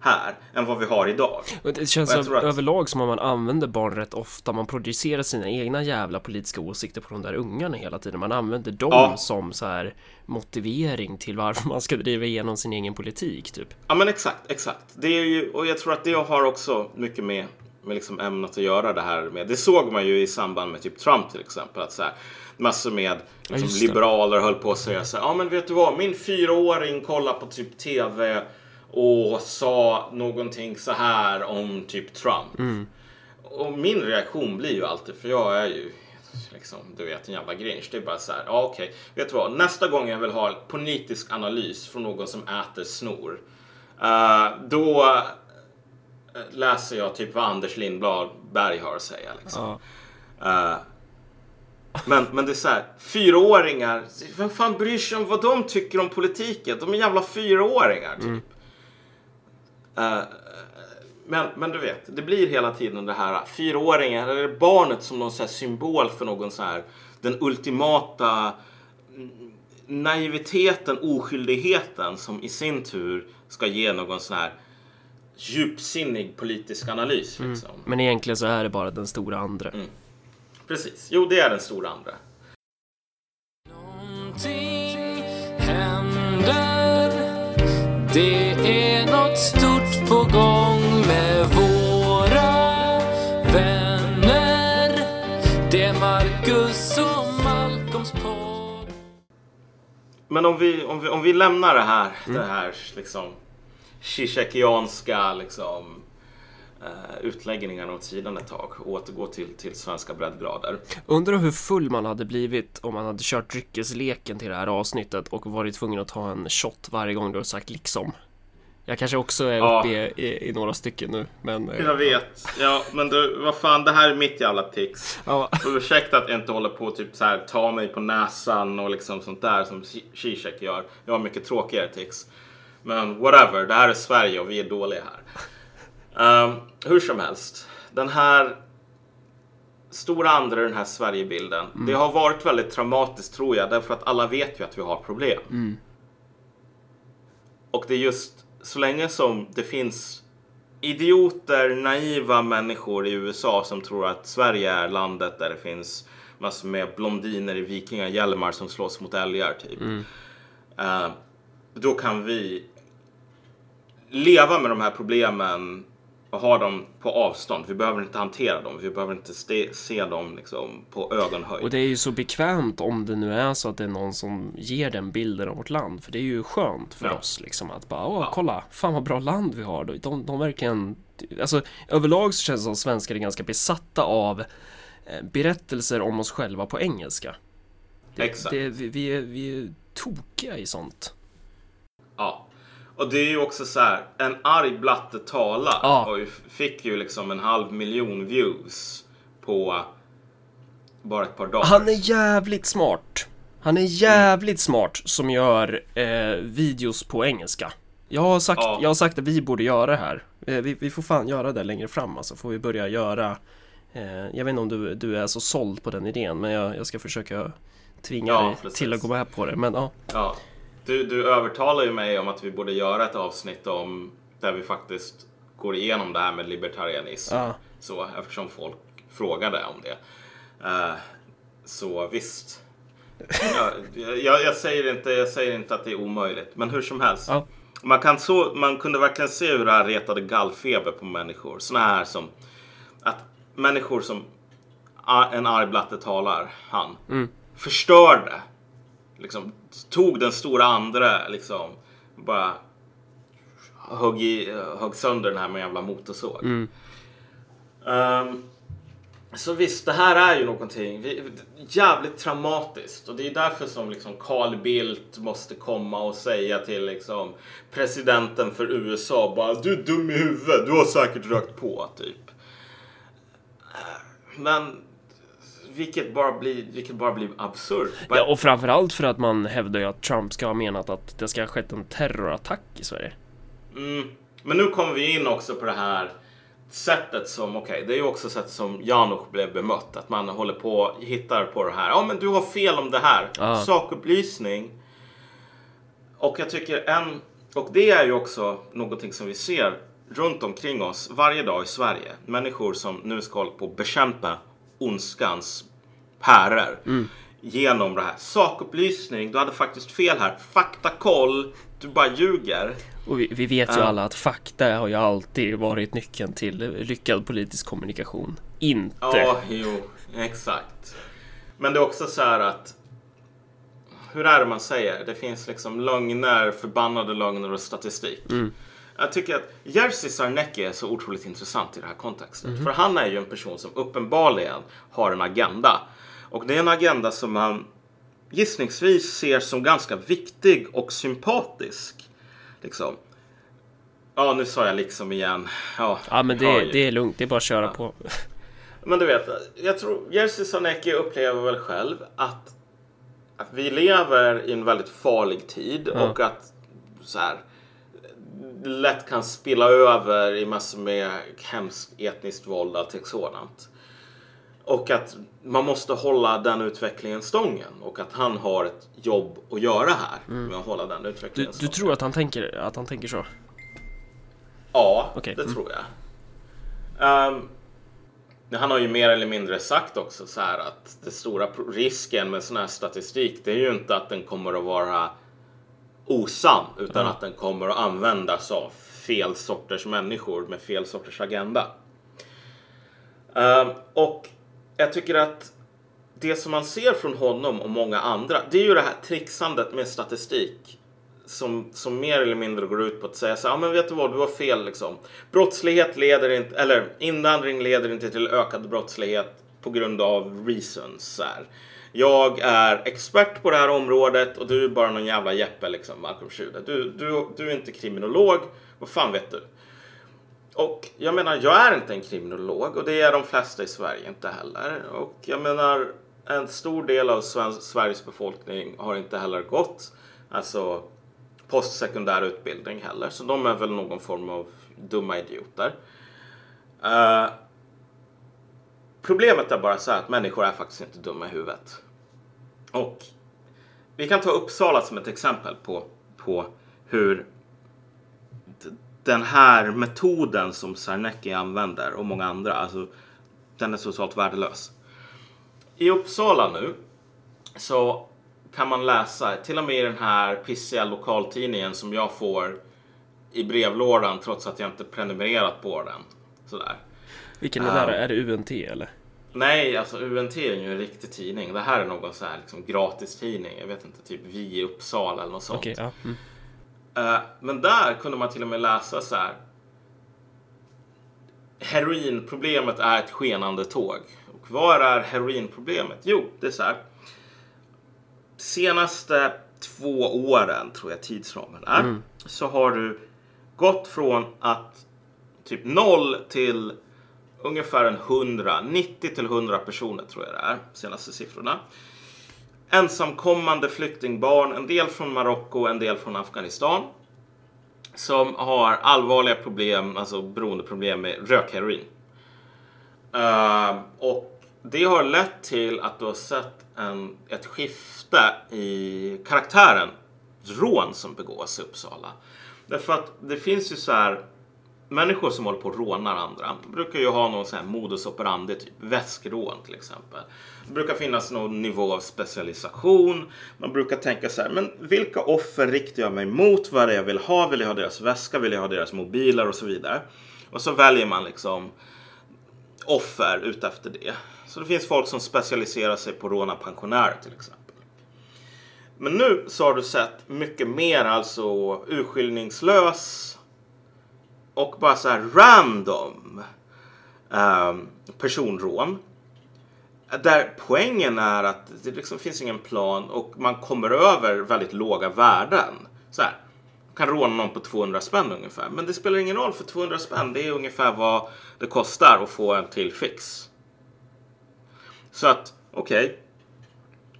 här än vad vi har idag. Och Det känns Och tror att- överlag som om man använder barn rätt ofta. Man producerar sina egna jävla politiska åsikter på de där ungarna hela tiden. Man använder dem Ja. som så här motivering till varför man ska driva igenom sin egen politik typ. Ja men exakt, exakt. Det är ju, och jag tror att det har också mycket med, med liksom ämnet att göra det här med. Det såg man ju i samband med typ Trump till exempel. Att så här, massor med liksom, det. liberaler höll på att säga så här, ja men vet du vad, min fyraåring kollar på typ TV och sa någonting så här om typ Trump. Och min reaktion blir ju alltid, för jag är ju liksom, du vet en jävla grinch. Det är bara så här, ja okej, vet du vad, nästa gång jag vill ha politisk analys från någon som äter snor. eh, då eh, läser jag typ vad Anders Lindblad Berg har att säga. Liksom. Ja. Eh, men, men det är så här, fyraåringar, vem fan bryr sig om vad de tycker om politiken? De är jävla fyraåringar typ. Eh, men, men du vet, det blir hela tiden det här fyraåringen, eller barnet som någon så symbol för någon så här, den ultimata mm, naiviteten, oskyldigheten som i sin tur ska ge någon sån här djupsinnig politisk analys. Liksom. Men egentligen så är det bara den stora andra. Precis, jo det är den stora andra. Någonting händer. Det är något stort på gång med våra vänner. Det är Marcus och Malcolms podd Men om vi, om vi, om vi lämnar det här, det här liksom Zizekianska liksom utläggningarna åt sidan ett tag och återgår till, till svenska breddgrader. Undrar hur full man hade blivit om man hade kört dryckesleken till det här avsnittet och varit tvungen att ta en shot varje gång du har sagt liksom. Jag kanske också är Ja. uppe i, i, i några stycken nu, men... eh, Jag vet. Ja, men du, vad fan, det här är mitt jävla tics. Ja, ursäkta att jag inte håller på att typ så här, ta mig på näsan och liksom sånt där som Zizek gör. Jag har mycket tråkigare tics. Men whatever, det här är Sverige och vi är dåliga här. Ehm, hur som helst, den här stora andra den här Sverigebilden. Det har varit väldigt traumatiskt tror jag, därför att alla vet ju att vi har problem. Och det är just så länge som det finns idioter, naiva människor i USA som tror att Sverige är landet där det finns massor med blondiner i vikingahjälmar som slåss mot älgar typ. Eh, då kan vi leva med de här problemen och ha dem på avstånd. Vi behöver inte hantera dem. Vi behöver inte se dem liksom på ögonhöjd. Och det är ju så bekvämt om det nu är så att det är någon som ger den bilden av vårt land. För det är ju skönt för Ja. oss liksom att bara, åh, kolla, fan vad bra land vi har. De, de verkligen, alltså överlag så känns det som att svenskar är ganska besatta av eh, berättelser om oss själva på engelska. Det, Exakt. Det, vi, vi, är, vi är tokiga i sånt. Ja. Och det är ju också så här, en arg blatte talar Ja. och fick ju liksom en halv miljon views på bara ett par dagar. Han är jävligt smart. Han är jävligt smart som gör eh, videos på engelska. Jag har, sagt, Ja. jag har sagt att vi borde göra det här. Eh, vi, vi får fan göra det längre fram alltså. Får vi börja göra. Eh, jag vet inte om du, du är så såld på den idén men jag, jag ska försöka tvinga Ja, dig precis. till att gå med på det. Men ja, Ja. Du, du övertalar ju mig om att vi borde göra ett avsnitt om där vi faktiskt går igenom det här med libertarianism. ja. Så, eftersom folk frågade om det. Eh, så visst. Ja, jag, jag, säger inte, jag säger inte att det är omöjligt, men hur som helst. Ja. Man, kan så, man kunde verkligen se hur det här retade gallfeber på människor. Såna här som att människor som en arg blatte talar, han, förstörde. Liksom, tog den stora andra, liksom, bara högg, i, högg sönder den här med en jävla motorsåg. Ehm, så visst, det här är ju någonting vi, jävligt traumatiskt och det är därför som liksom Carl Bildt måste komma och säga till liksom presidenten för USA bara du är dum i huvudet, du har säkert rökt på typ. Eh, Men vilket bara blir, vilket bara blir absurt. ja och framförallt för att man hävdar ju att Trump ska ha menat att det ska ha skett en terrorattack i Sverige. Mm. Men nu kommer vi in också på det här sättet som, okej, det är ju också sättet som Janosch blev bemött. Att man håller på, hittar på det här. Ja, men du har fel om det här. Ja. Sakupplysning. Och jag tycker en, och det är ju också någonting som vi ser runt omkring oss varje dag i Sverige. Människor som nu ska hålla på att bekämpa ondskans päror. Genom det här. Sakupplysning, du hade faktiskt fel här. Faktakoll, du bara ljuger. Och vi, vi vet ju Ja. alla att fakta har ju alltid varit nyckeln till lyckad politisk kommunikation. Inte. Ja, jo, exakt. Men det är också så här att hur är det man säger? Det finns liksom lögner, förbannade lögner och statistik. Jag tycker att Jerzy Sarnecki är så otroligt intressant i det här kontextet. För han är ju en person som uppenbarligen har en agenda. Och det är en agenda som man gissningsvis ser som ganska viktig och sympatisk. Liksom. Ja, nu sa jag liksom igen. Ja, Ja men det, det är lugnt, det är bara att köra på. men du vet, jag tror Jerzy Sarnecki upplever väl själv att, att vi lever i en väldigt farlig tid Ja. och att så här, lätt kan spilla över i massor med hemskt etniskt våld och allting sådant. Och att man måste hålla den utvecklingen stången och att han har ett jobb att göra här med att hålla den Mm. Du, utvecklingen du stången. tror att han tänker, att han tänker så? Ja, Okej, det mm. tror jag. Ehm, han har ju mer eller mindre sagt också så här att det stora risken med sån här statistik det är ju inte att den kommer att vara osann utan att den kommer att användas av fel sorters människor med fel sorters agenda. Ehm, och jag tycker att det som man ser från honom och många andra det är ju det här trixandet med statistik som, som mer eller mindre går ut på att säga så ja men vet du vad, du har fel liksom. Brottslighet leder inte, eller invandring leder inte till ökad brottslighet på grund av reasons. Så här. Jag är expert på det här området och du är bara någon jävla jeppe liksom, Malcolm Schuder. Du, du, du är inte kriminolog, vad fan vet du? Och jag menar, jag är inte en kriminolog och det är de flesta i Sverige inte heller. Och jag menar, en stor del av svensk, Sveriges befolkning har inte heller gått alltså postsekundär utbildning heller. Så de är väl någon form av dumma idioter. Uh, problemet är bara så här att människor är faktiskt inte dumma i huvudet. Och vi kan ta Uppsala som ett exempel på, på hur den här metoden som Sarnecki använder och många andra, alltså den är socialt värdelös. I Uppsala nu så kan man läsa, till och med i den här pissiga lokaltidningen som jag får i brevlådan trots att jag inte prenumererat på den. Sådär. Vilken är det? Är det UNT eller? Nej, alltså UNT är ju en riktig tidning. Det här är någon så här liksom gratis tidning. Jag vet inte, typ Vi i Uppsala eller något sånt. Okej, ja. Mm. Eh, men där kunde man till och med läsa så här. Heroinproblemet är ett skenande tåg. Och vad är heroinproblemet? Jo, det är så här. Senaste två åren, tror jag tidsramen är, så har du gått från att typ noll till ungefär en 100, 90 till 100 personer tror jag det är, senaste siffrorna. Ensamkommande flyktingbarn, en del från Marocko, en del från Afghanistan. Som har allvarliga problem, alltså beroendeproblem med rökheroin. Uh, och det har lett till att du har sett en, ett skifte i karaktären rån som begås i Uppsala. Därför att det finns ju så här människor som håller på och rånar andra brukar ju ha någon sån här modus operandi, typ väskrån till exempel. Det brukar finnas någon nivå av specialisation. Man brukar tänka så här, men vilka offer riktar jag mig mot? Vad är det jag vill ha? Vill jag ha deras väska? Vill jag ha deras mobiler och så vidare? Och så väljer man liksom offer utefter det. Så det finns folk som specialiserar sig på råna pensionärer till exempel. Men nu så har du sett mycket mer alltså urskiljningslös och bara så här random um, personrån. Där poängen är att det liksom finns ingen plan och man kommer över väldigt låga värden. Så här, man kan råna någon på 200 spänn ungefär. Men det spelar ingen roll för 200 spänn det är ungefär vad det kostar att få en till fix. Så att, okej. Okay.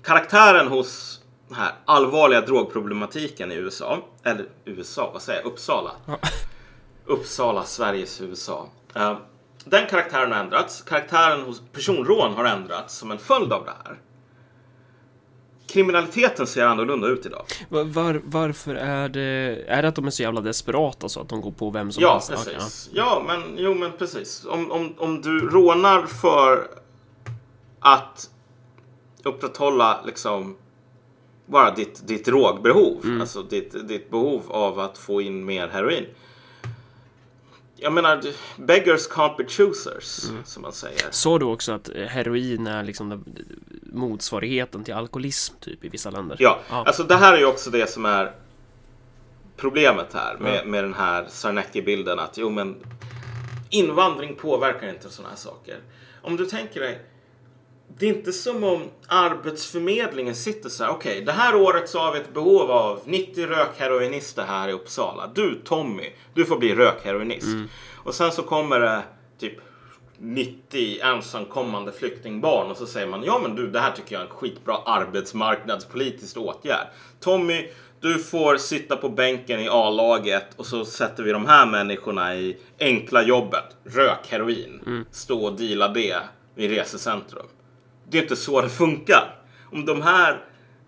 Karaktären hos den här allvarliga drogproblematiken i USA, eller USA, vad säger jag, Uppsala. Uppsala, Sveriges USA. Uh, den karaktären har ändrats. Karaktären hos personrån har ändrats som en följd av det här. Kriminaliteten ser annorlunda ut idag. Var, var, varför är det... Är det att de är så jävla desperata så att de går på vem som ja, helst? Precis. Ja, ja, men jo, men precis. Om, om, om du rånar för att upprätthålla liksom bara ditt, ditt drogbehov, mm. alltså ditt, ditt behov av att få in mer heroin jag menar, beggars can't be choosers, mm. som man säger. Sa du också att eh, heroin är liksom motsvarigheten till alkoholism typ i vissa länder? Ja, ah. alltså det här är ju också det som är problemet här med, mm. med den här Sarnecki-bilden att jo men invandring påverkar inte sådana här saker. Om du tänker dig det är inte som om Arbetsförmedlingen sitter så här. Okej, okay, det här året så har vi ett behov av 90 rökheroinister här i Uppsala. Du Tommy, du får bli rökheroinist. Mm. Och sen så kommer det typ 90 ensamkommande flyktingbarn och så säger man ja men du det här tycker jag är en skitbra arbetsmarknadspolitisk åtgärd. Tommy, du får sitta på bänken i A-laget och så sätter vi de här människorna i enkla jobbet. Rök heroin. Mm. Stå och deala det vid resecentrum. Det är inte så det funkar. Om de här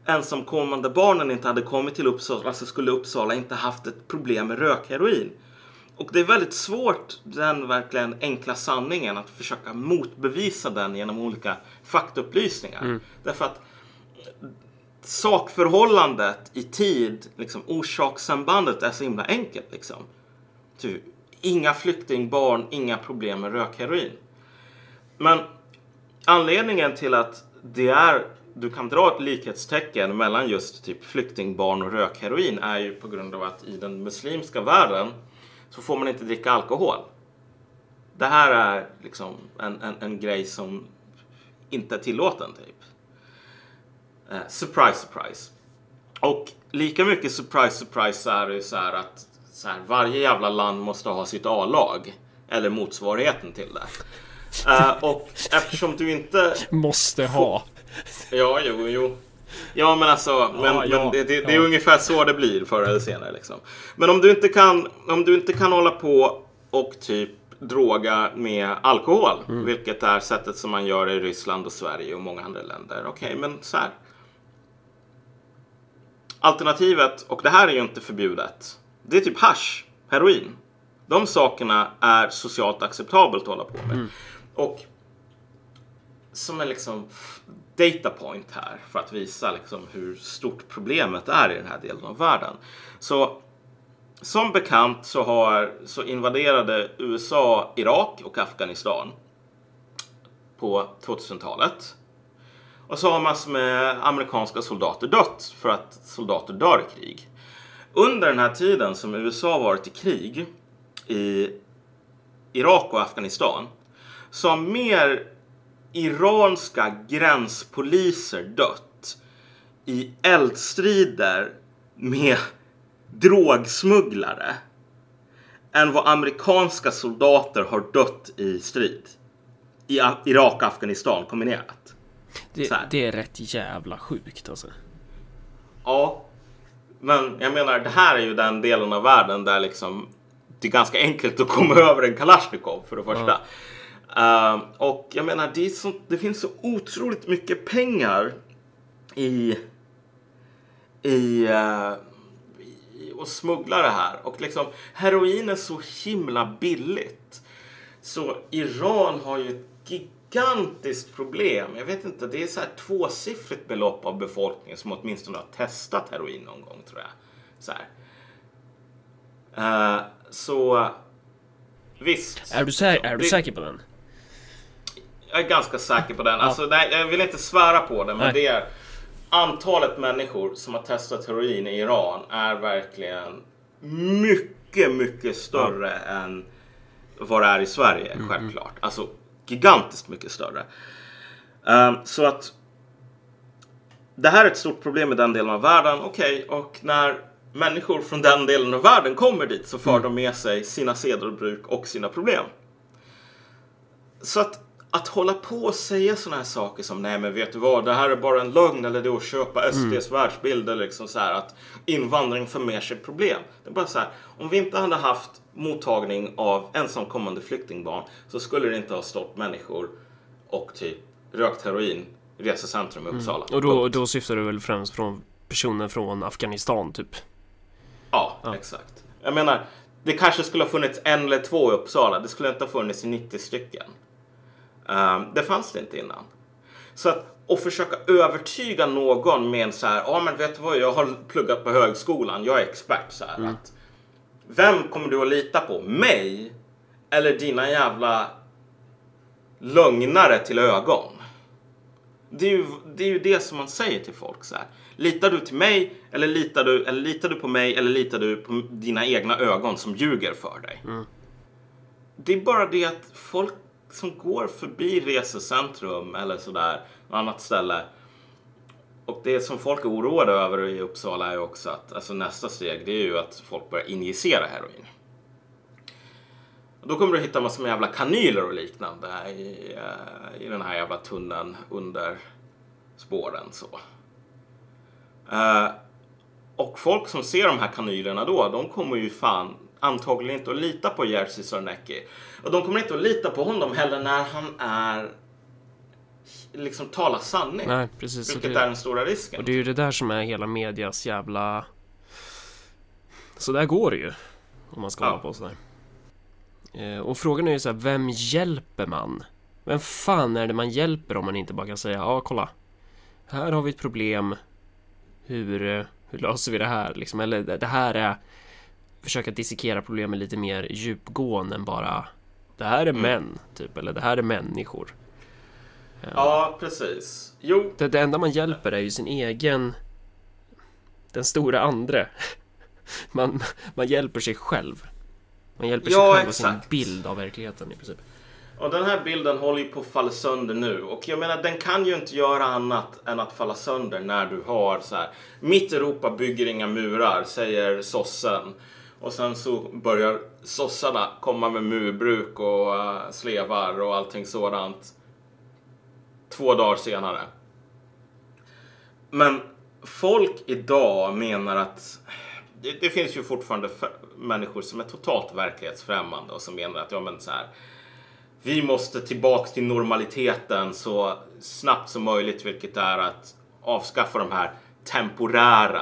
ensamkommande barnen inte hade kommit till Uppsala så skulle Uppsala inte haft ett problem med rökheroin. Och det är väldigt svårt, den verkligen enkla sanningen, att försöka motbevisa den genom olika faktaupplysningar. Mm. Därför att sakförhållandet i tid, liksom, orsakssambandet är så himla enkelt. Liksom. Typ, inga flyktingbarn, inga problem med rökheroin. Men anledningen till att det är du kan dra ett likhetstecken mellan just typ flyktingbarn och rökheroin är ju på grund av att i den muslimska världen så får man inte dricka alkohol. Det här är liksom en, en, en grej som inte är tillåten typ. Eh, surprise, surprise. Och lika mycket surprise, surprise så är det ju så här att så här, varje jävla land måste ha sitt A-lag. Eller motsvarigheten till det. Uh, och eftersom du inte... Måste ha. Ja, jo, jo. Ja, men alltså, men, ja, ja, men det, det, det, är ungefär så det blir förr eller senare. Liksom. Men om du, inte kan, om du inte kan hålla på och typ droga med alkohol, mm. vilket är sättet som man gör i Ryssland och Sverige och många andra länder. Okej, okay, men så här. Alternativet, och det här är ju inte förbjudet, det är typ hash, heroin. De sakerna är socialt acceptabelt att hålla på med. Mm. Och som en liksom data point här för att visa liksom hur stort problemet är i den här delen av världen. Så som bekant så, har, så invaderade USA Irak och Afghanistan på 2000-talet. Och så har massor med amerikanska soldater dött för att soldater dör i krig. Under den här tiden som USA varit i krig i Irak och Afghanistan har mer iranska gränspoliser dött i eldstrider med drogsmugglare än vad amerikanska soldater har dött i strid i Irak och Afghanistan kombinerat. Det, det är rätt jävla sjukt alltså. Ja, men jag menar det här är ju den delen av världen där liksom det är ganska enkelt att komma över en Kalashnikov för det första. Ehm, och jag menar det, är så, det finns så otroligt mycket pengar i, i, eh, i att smuggla det här. Och liksom heroin är så himla billigt. Så Iran har ju ett gigantiskt problem. Jag vet inte, det är så här tvåsiffrigt belopp av befolkningen som åtminstone har testat heroin någon gång tror jag. Så. Eh, så visst. Är du, sä- är du Det- säker på den? Jag är ganska säker på den. Alltså, nej, jag vill inte svära på det, men Nej. det är antalet människor som har testat heroin i Iran är verkligen mycket, mycket större än vad det är i Sverige, självklart. Alltså gigantiskt mycket större. Ehm, så att det här är ett stort problem i den delen av världen. Okej, och när människor från den delen av världen kommer dit så för de med sig sina seder och bruk och sina problem. Så att, att hålla på och säga sådana här saker som nej men vet du vad, det här är bara en lögn eller det är att köpa SDs världsbild eller liksom så här att invandring för med sig problem. Det är bara så här, om vi inte hade haft mottagning av ensamkommande flyktingbarn så skulle det inte ha stått människor och typ rökt heroin i resecentrum i Uppsala. Och då, då syftar du väl främst från personer från Afghanistan typ? Ja, exakt. Jag menar, det kanske skulle ha funnits en eller två i Uppsala. Det skulle inte ha funnits i 90 stycken. Ehm, det fanns det inte innan. Så att och försöka övertyga någon med en så här, ja men vet du vad, jag har pluggat på högskolan, jag är expert så här. Att, vem kommer du att lita på? Mig? Eller dina jävla lögnare till ögon? Det är, ju, det är ju det som man säger till folk så här. Litar du till mig eller litar du, eller litar du på mig eller litar du på dina egna ögon som ljuger för dig? Det är bara det att folk som går förbi resecentrum eller sådär, något annat ställe. Och det som folk är oroade över i Uppsala är också att alltså nästa steg det är ju att folk börjar injicera heroin. Och då kommer du hitta massor med jävla kanyler och liknande i, eh, i den här jävla tunneln under spåren. Så. Eh, och folk som ser de här kanylerna då, de kommer ju fan antagligen inte att lita på Jerzy Sarnecki. Och de kommer inte att lita på honom heller när han är liksom talar sanning. Nej, precis. Vilket det, är den stora risken. och det är ju det där som är hela medias jävla... Så där går det ju. Om man ska Ja. hålla på sådär. Eh, Och frågan är ju så här, vem hjälper man? Vem fan är det man hjälper om man inte bara kan säga ja, kolla. Här har vi ett problem. Hur, eh, hur löser vi det här liksom? Eller det här är försöka dissekera problemet lite mer djupgående än bara det här är Mm. män, typ, eller det här är människor. Ja, precis. Jo, Det, det enda man hjälper är ju sin egen Den stora andre Man, man hjälper sig själv Man hjälper sig Ja, själv och sin exakt. bild av verkligheten i princip Och den här bilden håller ju på att falla sönder nu. Och jag menar, den kan ju inte göra annat än att falla sönder när du har så här. Mitt Europa bygger inga murar, säger sossen. Och sen så börjar sossarna komma med murbruk och uh, slevar och allting sådant. Två dagar senare. Men folk idag menar att det, det finns ju fortfarande människor som är totalt verklighetsfrämmande och som menar att ja, men så här, vi måste tillbaks till normaliteten så snabbt som möjligt, vilket är att avskaffa de här temporära.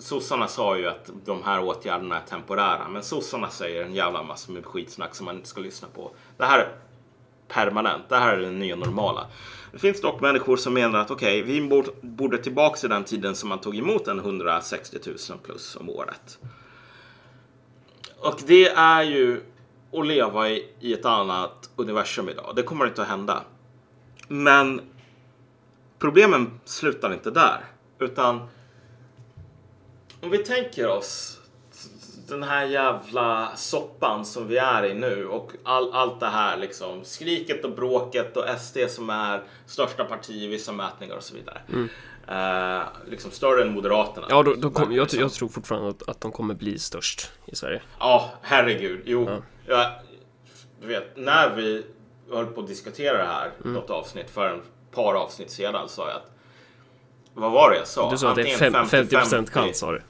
Sossarna sa ju att de här åtgärderna är temporära, men sossarna säger en jävla massa med skitsnack som man inte ska lyssna på. Det här är permanent. Det här är det nya normala. Det finns dock människor som menar att okej, vi borde, borde tillbaka till den tiden som man tog emot en 160 000 plus om året. Och det är ju att leva i, i ett annat universum idag. Det kommer inte att hända. Men problemen slutar inte där. Utan om vi tänker oss den här jävla soppan som vi är i nu och all, allt det här liksom skriket och bråket och SD som är största parti i vissa mätningar och så vidare. Eh, liksom större än Moderaterna. Ja, då, då kom, jag, Liksom. jag tror fortfarande att, att de kommer bli störst i Sverige. Ja, herregud. Jo, Ja. jag, du vet, när vi höll på att diskutera det här något avsnitt för en par avsnitt sedan sa jag att vad var det jag sa? Du sa att det är Antingen fem, 50% 50-50. chans, sa du.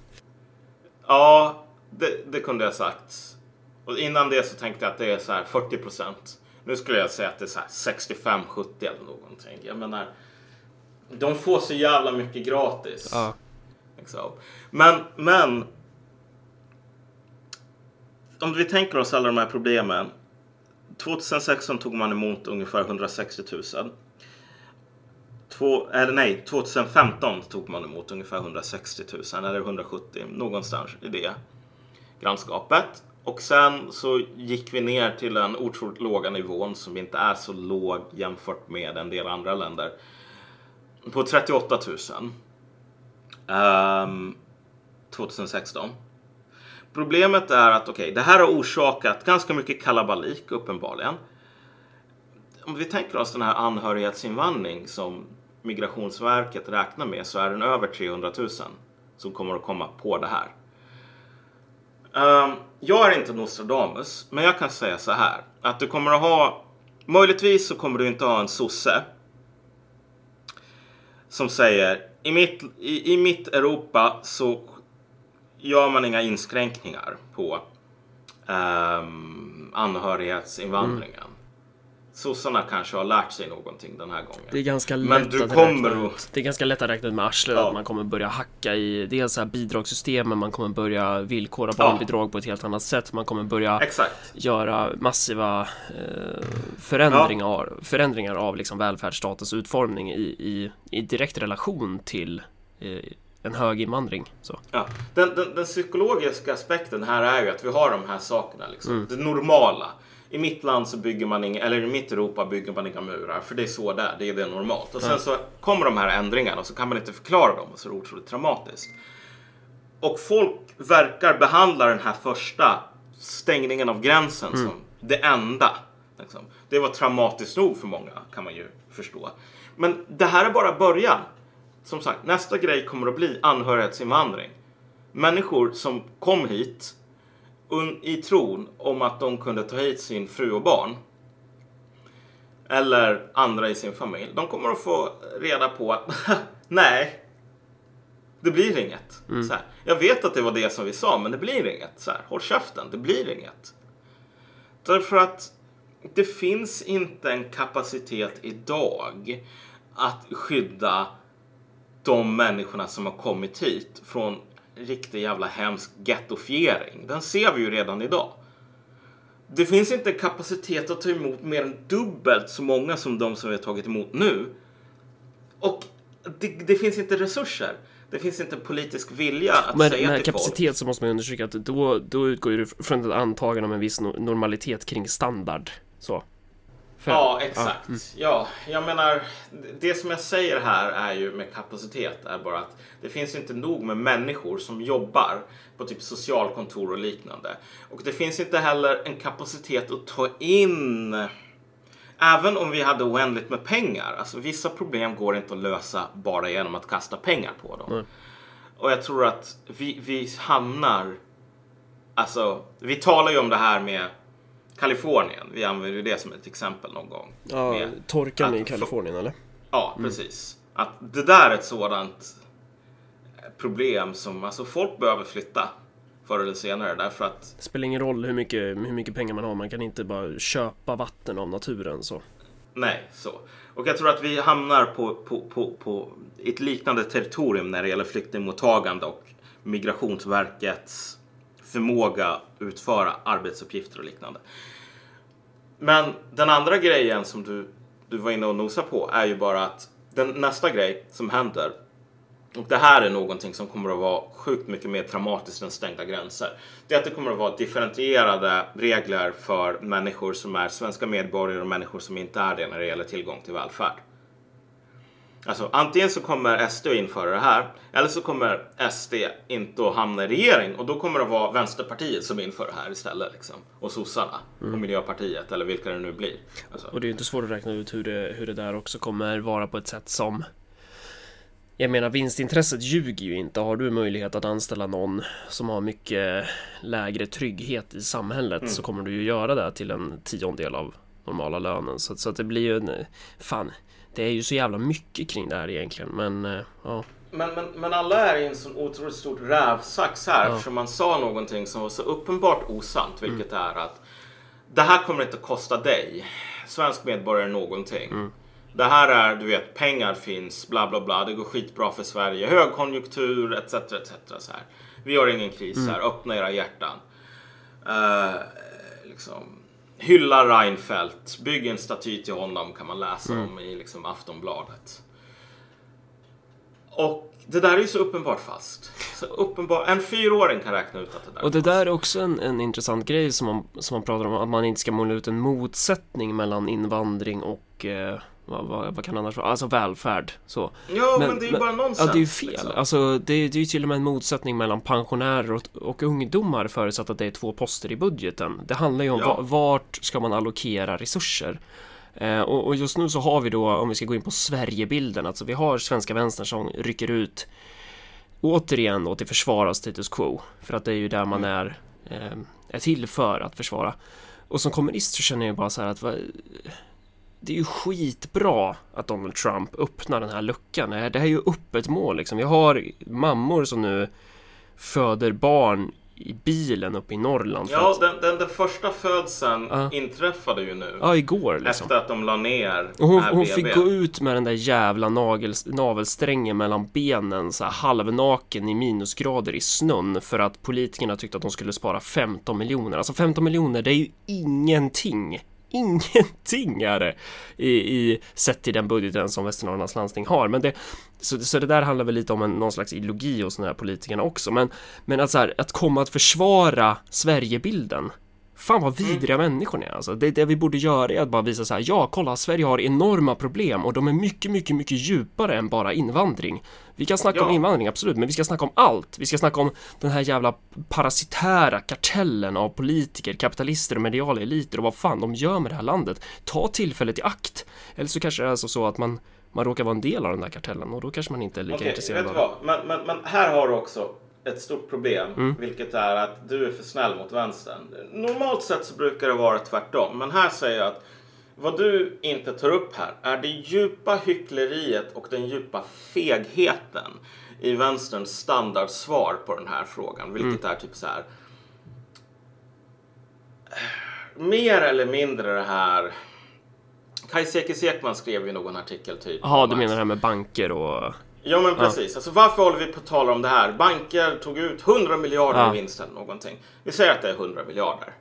Ja, det, det kunde jag sagt. Och innan det så tänkte jag att det är så här 40 procent. Nu skulle jag säga att det är så här 65-70 eller någonting. Jag menar, de får så jävla mycket gratis. Ja. Liksom. Men, men. Om vi tänker oss alla de här problemen. 2016 tog man emot ungefär 160 000. Två, eller nej, 2015 tog man emot ungefär 160 000 eller 170 någonstans i det grannskapet. Och sen så gick vi ner till den otroligt låga nivån som inte är så låg jämfört med en del andra länder. På 38 000. Um, 2016. Problemet är att okej, det här har orsakat ganska mycket kalabalik uppenbarligen. Om vi tänker oss den här anhörighetsinvandring som Migrationsverket räknar med så är den över 300 000 som kommer att komma på det här. Ehm, jag är inte Nostradamus, men jag kan säga så här att du kommer att ha möjligtvis så kommer du inte ha en sosse som säger i mitt, i, i mitt Europa så gör man inga inskränkningar på um, anhörighetsinvandringen. Mm. Sossarna kanske har lärt sig någonting den här gången. Det är ganska Men lätt du att kommer räkna ut. Det är ganska lätt att räkna ut med arslet Ja. att man kommer börja hacka i dels så här bidragssystemen, man kommer börja villkora Ja. barnbidrag på ett helt annat sätt, man kommer börja Exakt. göra massiva eh, förändringar, förändringar av liksom välfärdsstatens utformning i, i, i direkt relation till eh, en hög invandring. Så. Ja. Den, den, den psykologiska aspekten här är ju att vi har de här sakerna. Liksom. Mm. Det normala. I mitt land så bygger man inga, eller i mitt Europa bygger man inga murar. För det är så det är. Det är det normalt. Och sen så kommer de här ändringarna och så kan man inte förklara dem. Och så är det otroligt traumatiskt. Och folk verkar behandla den här första stängningen av gränsen som det enda. Liksom. Det var traumatiskt nog för många kan man ju förstå. Men det här är bara början. Som sagt, nästa grej kommer att bli anhörighetsinvandring. Människor som kom hit i tron om att de kunde ta hit sin fru och barn. Eller andra i sin familj. De kommer att få reda på att nej, det blir inget. Så här, jag vet att det var det som vi sa, men det blir inget. Så här, håll käften, det blir inget. Därför att det finns inte en kapacitet idag att skydda de människorna som har kommit hit från riktig jävla hemsk gettofiering. Den ser vi ju redan idag. Det finns inte kapacitet att ta emot mer än dubbelt så många som de som vi har tagit emot nu. Och det, det finns inte resurser. Det finns inte politisk vilja att Med, säga till folk. kapacitet så måste man understryka att då, då utgår det från ett antagande om en viss no- normalitet kring standard. Så. För- Ja, exakt. Ja, jag menar, det som jag säger här är ju med kapacitet är bara att det finns inte nog med människor som jobbar på typ socialkontor och liknande. Och det finns inte heller en kapacitet att ta in Även om vi hade oändligt med pengar, alltså vissa problem går inte att lösa bara genom att kasta pengar på dem. Nej. Och jag tror att vi, vi hamnar, alltså vi talar ju om det här med Kalifornien, vi använder ju det som ett exempel någon gång. Ja, Med- torkan i Kalifornien eller? Ja, precis. Att det där är ett sådant problem som, alltså folk behöver flytta förr eller senare därför att Det spelar ingen roll hur mycket, hur mycket pengar man har, man kan inte bara köpa vatten av naturen så. Nej, så. Och jag tror att vi hamnar på, på, på, på ett liknande territorium när det gäller flyktingmottagande och Migrationsverkets förmåga att utföra arbetsuppgifter och liknande. Men den andra grejen som du, du var inne och nosade på är ju bara att den nästa grej som händer och det här är någonting som kommer att vara sjukt mycket mer traumatiskt än stängda gränser. Det är att det kommer att vara differentierade regler för människor som är svenska medborgare och människor som inte är det när det gäller tillgång till välfärd. Alltså antingen så kommer SD att införa det här eller så kommer SD inte att hamna i regering och då kommer det vara Vänsterpartiet som inför det här istället. Liksom. Och sossarna och Miljöpartiet eller vilka det nu blir. Alltså. Och det är ju inte svårt att räkna ut hur det, hur det där också kommer vara på ett sätt som jag menar vinstintresset ljuger ju inte. Har du möjlighet att anställa någon som har mycket lägre trygghet i samhället Mm. så kommer du ju göra det till en tiondel av normala lönen. Så, så att det blir ju en... Fan, det är ju så jävla mycket kring det här egentligen. Men eh, ja, Men, men, men alla är i en sån otroligt stort rävsax här Ja. eftersom man sa någonting som var så uppenbart osant, Mm. vilket är att det här kommer inte att kosta dig, svensk medborgare, någonting. Mm. Det här är, du vet, pengar finns, bla bla bla, det går skitbra för Sverige, högkonjunktur, etc. etc. Så här. Vi har ingen kris Mm. här, öppna era hjärtan. Eh, liksom, hylla Reinfeldt, bygg en staty till honom kan man läsa Mm. om i liksom, Aftonbladet. Och det där är ju så uppenbart fast. Så uppenbar, en fyraåring kan räkna ut att det där Och det är där är också en, en intressant grej som man, som man pratar om, att man inte ska måla ut en motsättning mellan invandring och eh, vad, vad, vad kan annars vara? Alltså välfärd. Så. Ja, men, det är ju bara nonsens. Ja, det är ju fel. liksom. Alltså, det, det är ju till och med en motsättning mellan pensionärer och, och ungdomar förutsatt att det är två poster i budgeten. Det handlar ju om Ja. va, vart ska man allokera resurser. Eh, och, och just nu så har vi då, om vi ska gå in på Sverigebilden, alltså vi har svenska vänstern som rycker ut återigen då till försvar av status quo. För att det är ju där man är, eh, är till för att försvara. Och som kommunist så känner jag bara så här att det är ju skitbra att Donald Trump öppnar den här luckan. Det här det här är ju öppet mål liksom. Vi har mammor som nu föder barn i bilen uppe i Norrland. Ja, att, den, den, den första födseln Ja. inträffade ju nu. ja igår liksom. Efter att de la ner Och hon, hon fick gå ut med den där jävla nagel, navelsträngen mellan benen så här halvnaken i minusgrader i snön för att politikerna tyckte att de skulle spara 15 miljoner. Alltså 15 miljoner, det är ju ingenting. Ingenting är det i, i sett till den budgeten som Västernorrlands landsting har. Men det, så, så det där handlar väl lite om en, någon slags ideologi hos de här politikerna också. Men, men att, så här, att komma att försvara Sverigebilden Fan vad vidriga människor ni är alltså. Det, det vi borde göra är att bara visa så här, ja kolla Sverige har enorma problem och de är mycket, mycket, mycket djupare än bara invandring. Vi kan snacka Ja. om invandring, absolut, men vi ska snacka om allt. Vi ska snacka om den här jävla parasitära kartellen av politiker, kapitalister och mediala eliter och vad fan de gör med det här landet. Ta tillfället i akt. Eller så kanske det är alltså så att man, man råkar vara en del av den här kartellen och då kanske man inte är lika Okej, intresserad vet du av vad? Men, men, men här har du också ett stort problem, Mm. vilket är att du är för snäll mot vänstern. Normalt sett så brukar det vara tvärtom, men här säger jag att vad du inte tar upp här är det djupa hyckleriet och den djupa fegheten i vänsterns standardsvar på den här frågan, vilket Mm. är typ så här. Mer eller mindre det här. Kajsa Ekis Ekman skrev ju någon artikel typ. Om du menar det här med banker och... Ja men precis. Alltså, varför håller vi på att tala om det här? Banker tog ut 100 miljarder Ja. i vinst eller någonting. Vi säger att det är 100 miljarder.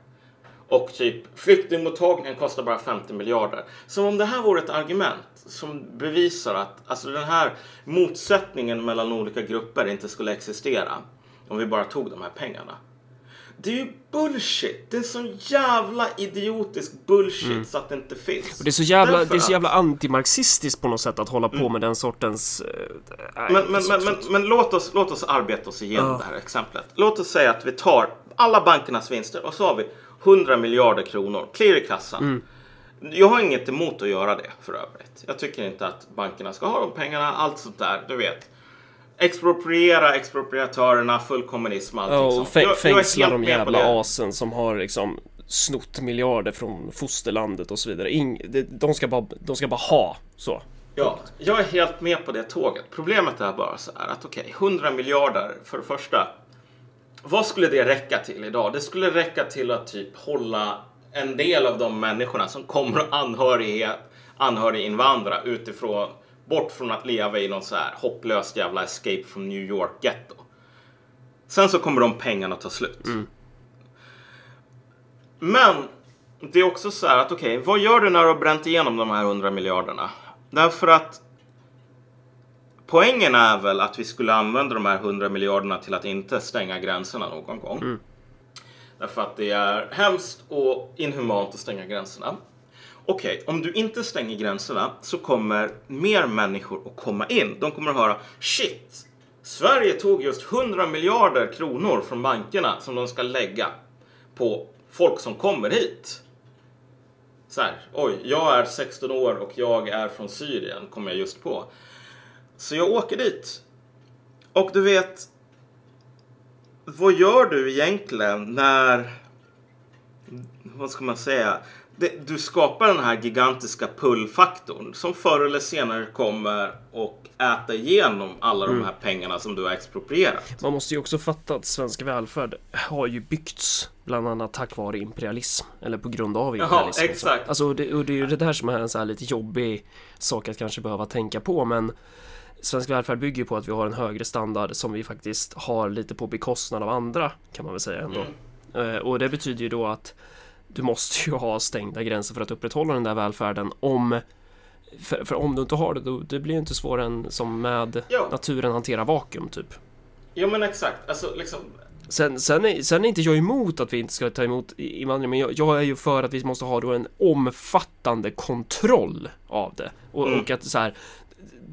Och typ flyktingmottagningen kostar bara 50 miljarder. Som om det här vore ett argument som bevisar att alltså, den här motsättningen mellan olika grupper inte skulle existera. Om vi bara tog de här pengarna. Det är ju bullshit! Det är så jävla idiotisk bullshit så att det inte finns. Mm. Och det är så jävla, Därför det är så att- jävla antimarxistiskt på något sätt att hålla på med den sortens... nej, Men, men, men, men, men låt, oss, låt oss arbeta oss igenom Ja. det här exemplet. Låt oss säga att vi tar alla bankernas vinster och så har vi 100 miljarder kronor clear i kassan. Mm. Jag har inget emot att göra det för övrigt. Jag tycker inte att bankerna ska ha de pengarna, allt sånt där, du vet. Expropriera expropriatörerna, full kommunism, allting Ja, och sånt. Jag- jag fängsla helt de jävla asen som har liksom snott miljarder från fosterlandet och så vidare. Ing, de, ska bara, de ska bara ha så. Ja, jag är helt med på det tåget. Problemet är bara så här att okej, 100 miljarder för det första. Vad skulle det räcka till idag? Det skulle räcka till att typ hålla en del av de människorna som kommer anhörighet, anhöriginvandra utifrån, bort från att leva i någon så här hopplöst jävla escape from New York ghetto. Sen så kommer de pengarna ta slut. Men det är också så här att okej, vad gör du när du har bränt igenom de här 100 miljarderna? Därför att poängen är väl att vi skulle använda de här 100 miljarderna till att inte stänga gränserna någon gång. Därför att det är hemskt och inhumant att stänga gränserna. Okej, om du inte stänger gränserna så kommer mer människor att komma in. De kommer att höra shit, Sverige tog just 100 miljarder kronor från bankerna som de ska lägga på folk som kommer hit. Så här, oj, jag är 16 år och jag är från Syrien, kom jag just på. Så jag åker dit. Och du vet, vad gör du egentligen när, vad ska man säga, det, du skapar den här gigantiska pullfaktorn som förr eller senare kommer och äta igenom alla de här pengarna som du har exproprierat. Man måste ju också fatta att svensk välfärd har ju byggts bland annat tack vare imperialism eller på grund av imperialism. exakt. Alltså, och det, och det är ju det där som är en så här lite jobbig sak att kanske behöva tänka på, men svensk välfärd bygger ju på att vi har en högre standard som vi faktiskt har lite på bekostnad av andra kan man väl säga ändå. Eh, Och det betyder ju då att du måste ju ha stängda gränser för att upprätthålla den där välfärden om för, för om du inte har det, då det blir ju inte svårare än som med Ja. naturen hanterar vakuum typ. Ja men exakt, alltså liksom Sen, sen, är, sen är inte jag emot att vi inte ska ta emot i- invandring, men jag, jag är ju för att vi måste ha då en omfattande kontroll av det. Och, Mm. och att så här,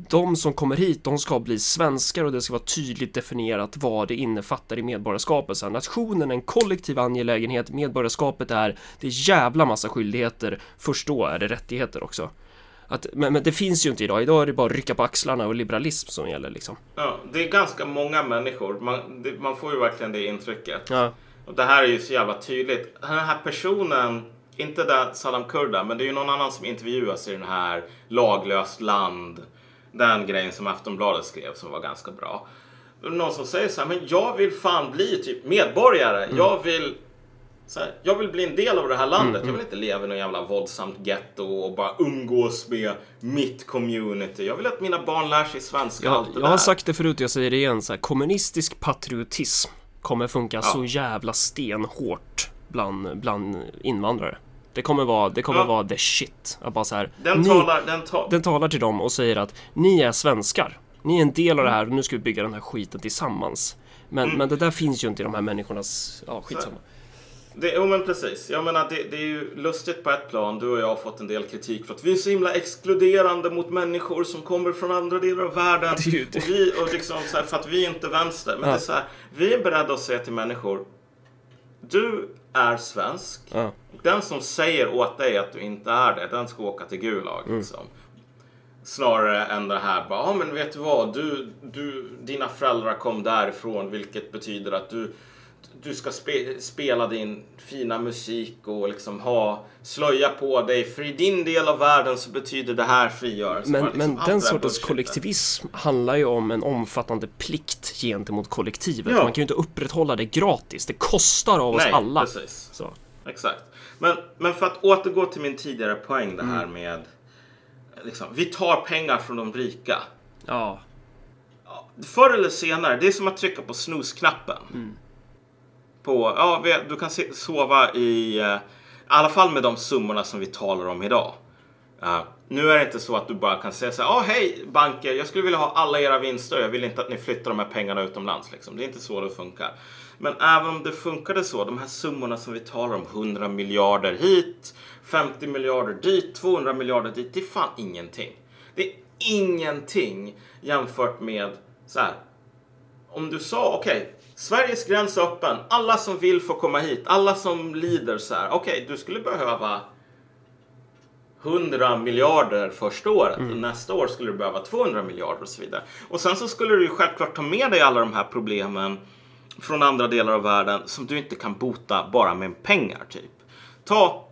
de som kommer hit, de ska bli svenskar och det ska vara tydligt definierat vad det innefattar i medborgarskapet. Så nationen är en kollektiv angelägenhet, medborgarskapet är, det är jävla massa skyldigheter, först då är det rättigheter också. Att, men, men det finns ju inte idag, idag är det bara att rycka på axlarna och liberalism som gäller liksom. Ja, det är ganska många människor. Man, det, man får ju verkligen det intrycket. Ja, Och det här är ju så jävla tydligt. Den här personen, inte där Saddam Kurda, men det är ju någon annan som intervjuas i den här Laglöst land. Den grejen som Aftonbladet skrev som var ganska bra. Någon som säger så här, men jag vill fan bli typ medborgare. Jag vill så här, jag vill bli en del av det här landet. Jag vill inte leva i någon jävla våldsamt getto och bara umgås med mitt community. Jag vill att mina barn lär sig svenska. Jag, jag har sagt det förut, jag säger det igen. Så här, kommunistisk patriotism kommer funka så jävla stenhårt bland, bland invandrare. Det kommer vara, det kommer Ja. vara the shit. Att bara så här, Den ni, talar, den tar... den talar till dem och säger att ni är svenskar. Ni är en del av det här och nu ska vi bygga den här skiten tillsammans. Men, Mm. men det där finns ju inte i de här människornas... Ja, skitsamma. Det, jo men precis. Jag menar det, det är ju lustigt på ett plan. Du och jag har fått en del kritik för att vi är så himla exkluderande mot människor som kommer från andra delar av världen. Det det. Och vi, och liksom så här, för att vi är inte vänster. Men Ja. det är så här, vi är beredda att säga till människor. Du är svensk. Ja. Och den som säger åt dig att du inte är det, den ska åka till Gulag. Mm. Liksom. Snarare än det här bara, ja men vet du vad, du, du, dina föräldrar kom därifrån vilket betyder att du, du ska spe, spela din fina musik och liksom ha slöja på dig för i din del av världen så betyder det här frigörelse. Men, liksom men den sortens kollektivism handlar ju om en omfattande plikt gentemot kollektivet. Ja. Man kan ju inte upprätthålla det gratis. Det kostar av oss Nej, alla. precis. Så. Exakt. Men, men för att återgå till min tidigare poäng det Mm. här med liksom, vi tar pengar från de rika. Ja. Förr eller senare, det är som att trycka på snusknappen. Mm. På, ja, du kan sova i, eh, i alla fall med de summorna som vi talar om idag. Uh, nu är det inte så att du bara kan säga så här, oh, hej banker, jag skulle vilja ha alla era vinster, jag vill inte att ni flyttar de här pengarna utomlands. Liksom. Det är inte så det funkar. Men även om det funkade så, de här summorna som vi talar om, 100 miljarder hit, 50 miljarder dit, 200 miljarder dit, det är fan ingenting. Det är ingenting jämfört med så här, om du sa okej, Sveriges gräns är öppen, alla som vill får komma hit, alla som lider så här, okej, du skulle behöva 100 miljarder första året och nästa år skulle du behöva 200 miljarder och så vidare. Och sen så skulle du ju självklart ta med dig alla de här problemen från andra delar av världen som du inte kan bota bara med pengar typ. Ta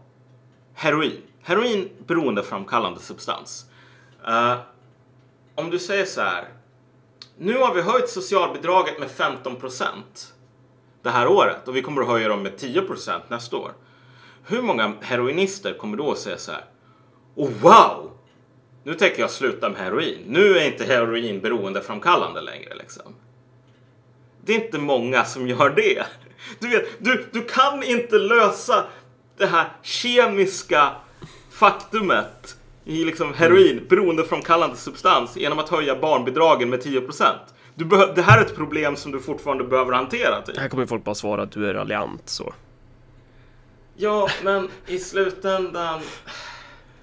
heroin. Heroin beroendeframkallande substans. Eh, om du säger så här. Nu har vi höjt socialbidraget med 15% det här året och vi kommer att höja dem med 10% nästa år. Hur många heroinister kommer då att säga så här? Oh, wow! Nu tänker jag sluta med heroin. Nu är inte heroin beroendeframkallande längre liksom. Det är inte många som gör det. Du vet, du, du kan inte lösa det här kemiska faktumet i liksom heroin, beroendeframkallande substans, genom att höja barnbidragen med 10%. Du behö- det här är ett problem som du fortfarande behöver hantera. Typ. Här kommer folk bara svara att du är raljant så. Ja, men i slutändan,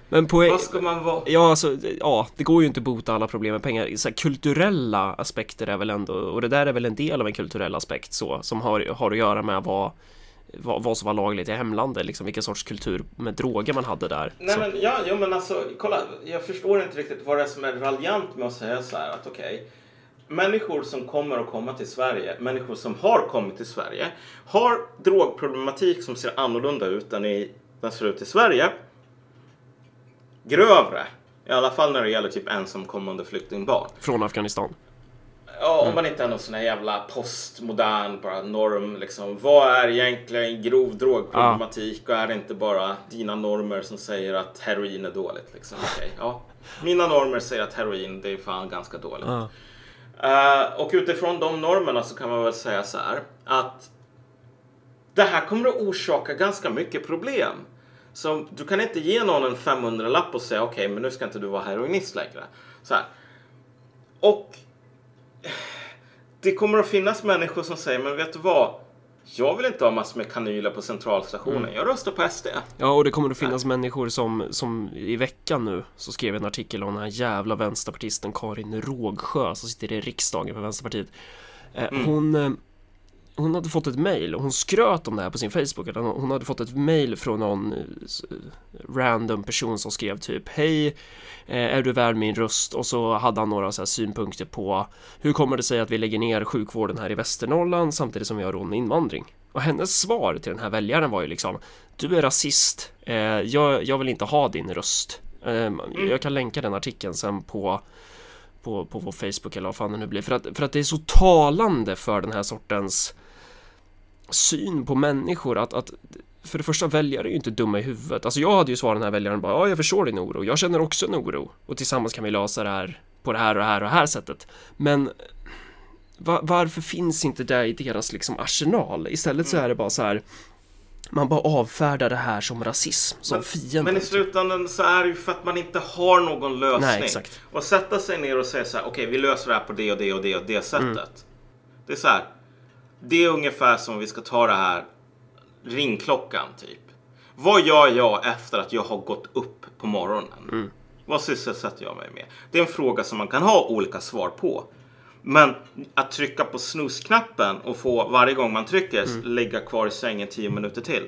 Men poäng... vad ska man vara? Ja, alltså, ja, det går ju inte att bota alla problem med pengar. Så här, kulturella aspekter är väl ändå, och det där är väl en del av en kulturell aspekt så, som har, har att göra med vad, vad, vad som var lagligt i hemlandet, liksom vilken sorts kultur med droger man hade där. Nej så, men ja, jo, men alltså kolla, jag förstår inte riktigt vad det är som är raljant med att säga så här att okej, människor som kommer att komma till Sverige, människor som har kommit till Sverige, har drogproblematik som ser annorlunda ut än i, den ser ut i Sverige. Grövre, i alla fall när det gäller typ ensamkommande flyktingbarn. från Afghanistan. Ja, om man inte är någon sån här jävla postmodern bara norm liksom. Vad är egentligen grov drogproblematik och är det inte bara dina normer som säger att heroin är dåligt liksom? Okej, ja. Mina normer säger att heroin, det är fan ganska dåligt. Ja. Eh, och utifrån de normerna så kan man väl säga så här att det här kommer att orsaka ganska mycket problem. Så du kan inte ge någon en 500-lapp och säga okej, men nu ska inte du vara heroinist längre. Så här. Och det kommer att finnas människor som säger, men vet du vad? Jag vill inte ha massor med kanyler på centralstationen. Jag röstar på SD. Ja, och det kommer att finnas människor som, som i veckan nu så skrev en artikel om den här jävla vänsterpartisten Karin Rågsjö som sitter i riksdagen för Vänsterpartiet. Eh, Hon, eh, hon hade fått ett mail och hon skröt om det här på sin Facebook. Att hon hade fått ett mail från någon eh, random person som skrev typ Hej, eh, är du värd min röst? Och så hade han några så synpunkter på hur kommer det sig att vi lägger ner sjukvården här i Västernorrland samtidigt som vi har råd med invandring? Och hennes svar till den här väljaren var ju liksom Du är rasist, eh, jag, jag vill inte ha din röst. Eh, Jag kan länka den artikeln sen på på, på vår Facebook eller vad fan det nu blir. För att, för att det är så talande för den här sortens syn på människor att, att för det första väljare är ju inte dumma i huvudet. Alltså jag hade ju svarat den här väljaren bara ja, jag förstår din oro. Jag känner också en oro och tillsammans kan vi lösa det här på det här och det här och det här sättet. Men va, varför finns inte det i deras liksom arsenal? Istället så är det bara så här man bara avfärdar det här som rasism, som fiende. Men i slutändan så är det ju för att man inte har någon lösning. Nej, exakt. Och sätta sig ner och säga så här, okej vi löser det här på det och det och det och det sättet. Mm. Det är så här, det är ungefär som vi ska ta det här ringklockan typ. Vad gör jag efter att jag har gått upp på morgonen? Mm. Vad sysselsätter jag mig med? Det är en fråga som man kan ha olika svar på. Men att trycka på snusknappen och få varje gång man trycker Mm. ligga kvar i sängen 10 minuter till.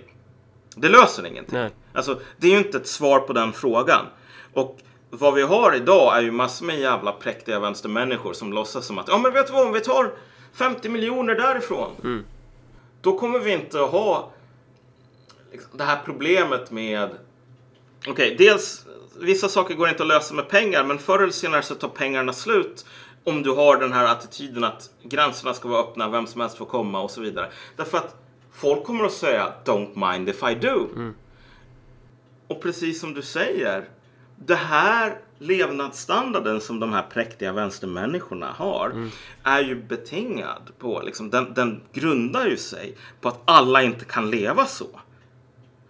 Det löser ingenting. Nej. Alltså, det är ju inte ett svar på den frågan. Och vad vi har idag är ju massor med jävla präktiga vänstermänniskor som låtsas som att ja men vet du vad, om vi tar 50 miljoner därifrån. Då kommer vi inte att ha liksom, det här problemet med Okej, dels vissa saker går inte att lösa med pengar, men förr eller senare så tar pengarna slut om du har den här attityden att gränserna ska vara öppna, vem som helst får komma och så vidare. Därför att folk kommer att säga “Don't mind if I do”. Och precis som du säger, det här levnadsstandarden som de här präktiga vänstermänniskorna har är ju betingad på, liksom, den, den grundar ju sig på att alla inte kan leva så.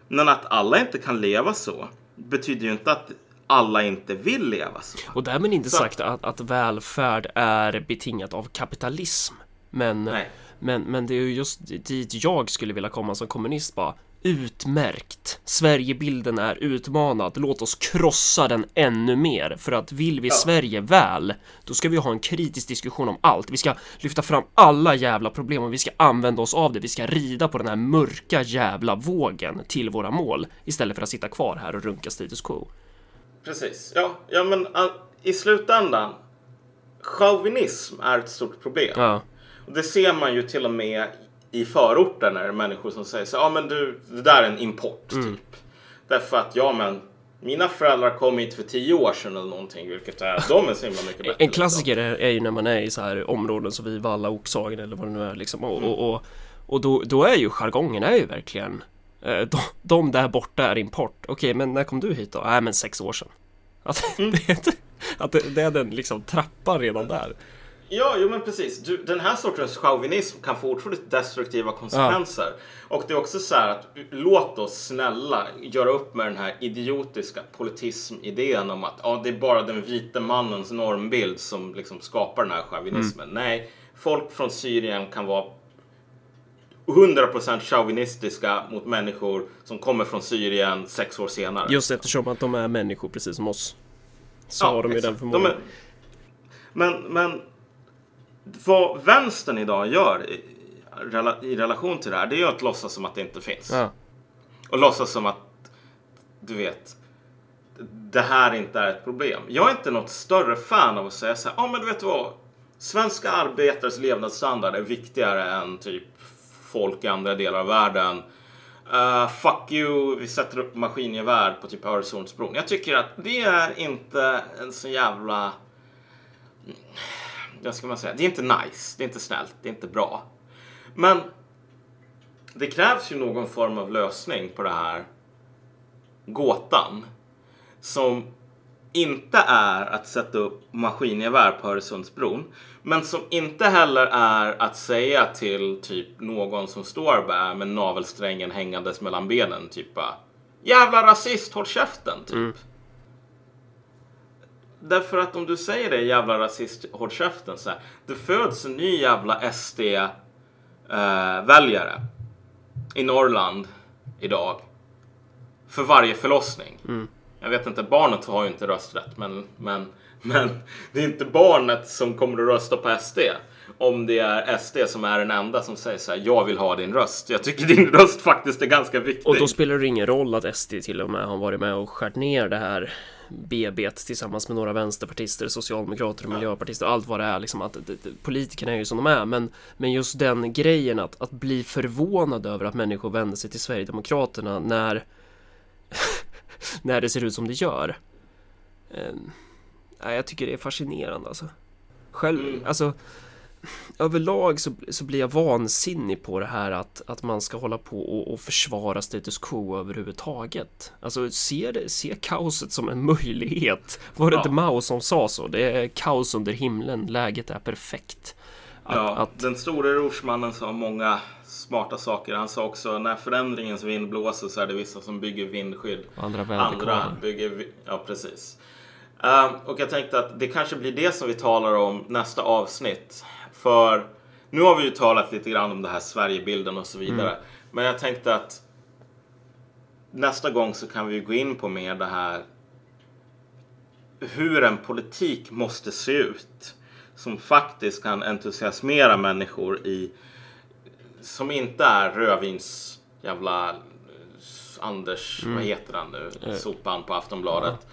Men att alla inte kan leva så betyder ju inte att alla inte vill leva så. Och därmed inte Så- sagt att, att välfärd är betingat av kapitalism. Men, Nej. men, men det är ju just dit jag skulle vilja komma som kommunist bara. Utmärkt! Sverigebilden är utmanad. Låt oss krossa den ännu mer. För att vill vi Sverige väl, då ska vi ha en kritisk diskussion om allt. Vi ska lyfta fram alla jävla problem och vi ska använda oss av det. Vi ska rida på den här mörka jävla vågen till våra mål istället för att sitta kvar här och runka status quo. Precis. Ja, ja men uh, i slutändan. Chauvinism är ett stort problem. Ja, Och det ser man ju till och med i förorten när det är människor som säger så ja men du, det där är en import typ. Därför att ja men mina föräldrar kom hit för tio år sedan eller någonting, vilket är, de är så himla mycket bättre. En klassiker är, är ju när man är i så här områden som vi Valla, Oxhagen eller vad det nu är liksom. Och, och, och, och då, då är ju jargongen är ju verkligen eh, de, de där borta är import. Okej, men när kom du hit då? Nej, men sex år sedan. Att, det, är inte- att det, det är den liksom trappan redan där. Ja, jo men precis. Du, den här sortens chauvinism kan få otroligt destruktiva konsekvenser. Och det är också så här att låt oss snälla göra upp med den här idiotiska politism-idén om att ja, det är bara den vita mannens normbild som liksom skapar den här chauvinismen. Nej, folk från Syrien kan vara 100% chauvinistiska mot människor som kommer från Syrien sex år senare. Just eftersom att de är människor precis som oss. Så Ja, har de ju exakt. den förmågan. är- Men, men vad vänstern idag gör i, i relation till det här, det är ju att låtsas som att det inte finns. Ja. Och låtsas som att, du vet, det här inte är ett problem. Jag är inte något större fan av att säga så här, ja men du vet vad, svenska arbetares levnadsstandard är viktigare än typ folk i andra delar av världen. Uh, fuck you, vi sätter upp maskingevär på typ Öresundsbron. Jag tycker att det är inte en så jävla... Vad ska man säga? Det är inte nice, det är inte snällt, det är inte bra. Men det krävs ju någon form av lösning på det här gåtan. Som inte är att sätta upp maskingevär på Öresundsbron. Men som inte heller är att säga till typ någon som står där med navelsträngen hängandes mellan benen. Typ bara, Jävla rasist, håll käften! Typ. Mm. Därför att om du säger det, jävla rasist, håll käften. Så här, det föds en ny jävla SD-väljare i Norrland idag. För varje förlossning. Jag vet inte, barnet har ju inte rösträtt. Men, men, men det är inte barnet som kommer att rösta på SD. Om det är SD som är den enda som säger så här, jag vill ha din röst. Jag tycker din röst faktiskt är ganska viktig. Och då spelar det ingen roll att SD till och med har varit med och skärt ner det här BB tillsammans med några vänsterpartister, socialdemokrater och miljöpartister och allt vad det är liksom att politikerna är ju som de är men men just den grejen att, att bli förvånad över att människor vänder sig till Sverigedemokraterna när när det ser ut som det gör. Eh, jag tycker det är fascinerande alltså. Själv, Mm. alltså överlag så, så blir jag vansinnig på det här att, att man ska hålla på och, och försvara status quo överhuvudtaget. Alltså se, det, se kaoset som en möjlighet. Var det Ja. inte Mao som sa så? Det är kaos under himlen, läget är perfekt. Att, ja, att, Den store rorsmannen sa många smarta saker. Han sa också när förändringens vind blåser så är det vissa som bygger vindskydd. andra Andra väderkvarnar. bygger... Ja, precis. Ehm, och jag tänkte att det kanske blir det som vi talar om nästa avsnitt. För nu har vi ju talat lite grann om det här Sverigebilden och så vidare. Men jag tänkte att nästa gång så kan vi gå in på mer det här hur en politik måste se ut som faktiskt kan entusiasmera människor i som inte är rödvins jävla eh, Anders, vad heter han nu? Sopan på Aftonbladet.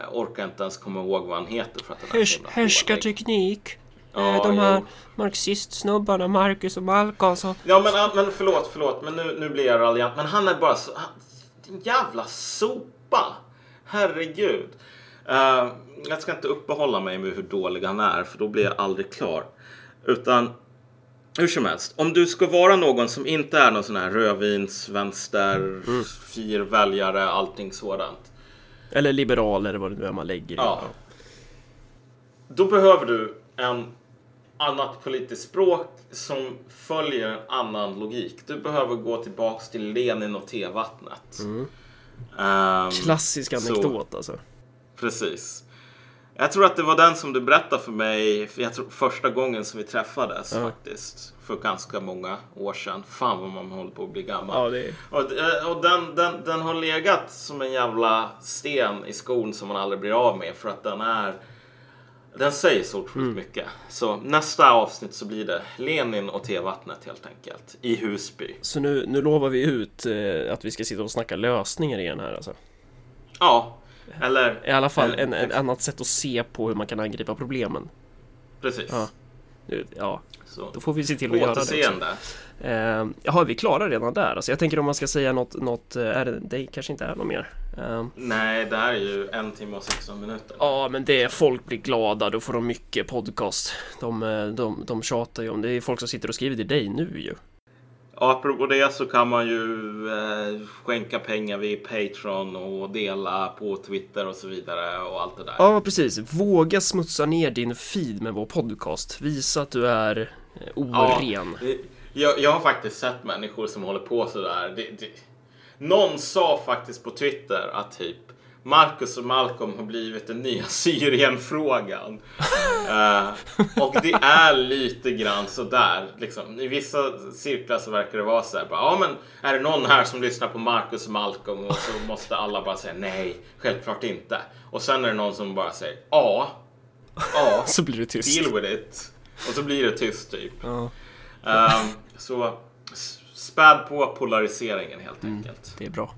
Jag orkar inte ens komma ihåg vad han heter för att han är så himla dålig. Härskarteknik. Ja, Eh, de här jo. marxistsnubbarna, Marcus och Malcolm som... Ja men, men förlåt, förlåt, men nu, nu blir jag raljant. Men han är bara så... Han, jävla sopa! Herregud. Eh, jag ska inte uppehålla mig med hur dålig han är, för då blir jag aldrig klar. Utan, hur som helst. Om du ska vara någon som inte är någon sån här rödvins, vänster, fyrväljare, allting sådant. Eller liberal eller vad det nu är man lägger i. Ja. Då behöver du en annat politiskt språk som följer en annan logik. Du behöver gå tillbaks till Lenin och tevattnet. Ehm, Klassisk Så. anekdot alltså. precis. Jag tror att det var den som du berättade för mig för jag tror, första gången som vi träffades Ja. faktiskt. För ganska många år sedan. Fan vad man håller på att bli gammal. Ja, det är... Och, eh, och den, den, den har legat som en jävla sten i skon som man aldrig blir av med för att den är den säger så otroligt Mm. mycket. Så nästa avsnitt så blir det Lenin och tevattnet helt enkelt. I Husby. Så nu, nu lovar vi ut eh, att vi ska sitta och snacka lösningar igen här alltså. Ja, eller I alla fall eller- en, en annat sätt att se på hur man kan angripa problemen. Precis. Ja. Ja, Så. då får vi se till att göra det också. Eh, jaha, är vi klara redan där? Alltså, jag tänker om man ska säga något, något eh, är det, det kanske inte är något mer. Eh, Nej, det här är ju en timme och 16 minuter. Ja, men det är folk blir glada, då får de mycket podcast. De, eh, de, de tjatar ju om det. är folk som sitter och skriver till dig nu ju. apropå det så kan man ju eh, skänka pengar vid Patreon och dela på Twitter och så vidare och allt det där. Ja, precis. Våga smutsa ner din feed med vår podcast. Visa att du är eh, oren. Ja, jag, jag har faktiskt sett människor som håller på sådär. Det, det, någon sa faktiskt på Twitter att typ Marcus och Malcolm har blivit den nya Syrien-frågan. uh, och det är lite grann sådär. Liksom. I vissa cirklar så verkar det vara så här. Bara, ja, men är det någon här som lyssnar på Marcus och Malcolm? Och så måste alla bara säga nej, självklart inte. Och sen är det någon som bara säger ja, ja, Så blir det tyst. deal with it. Och så blir det tyst typ. Um, så s- späd på polariseringen helt enkelt. det är bra.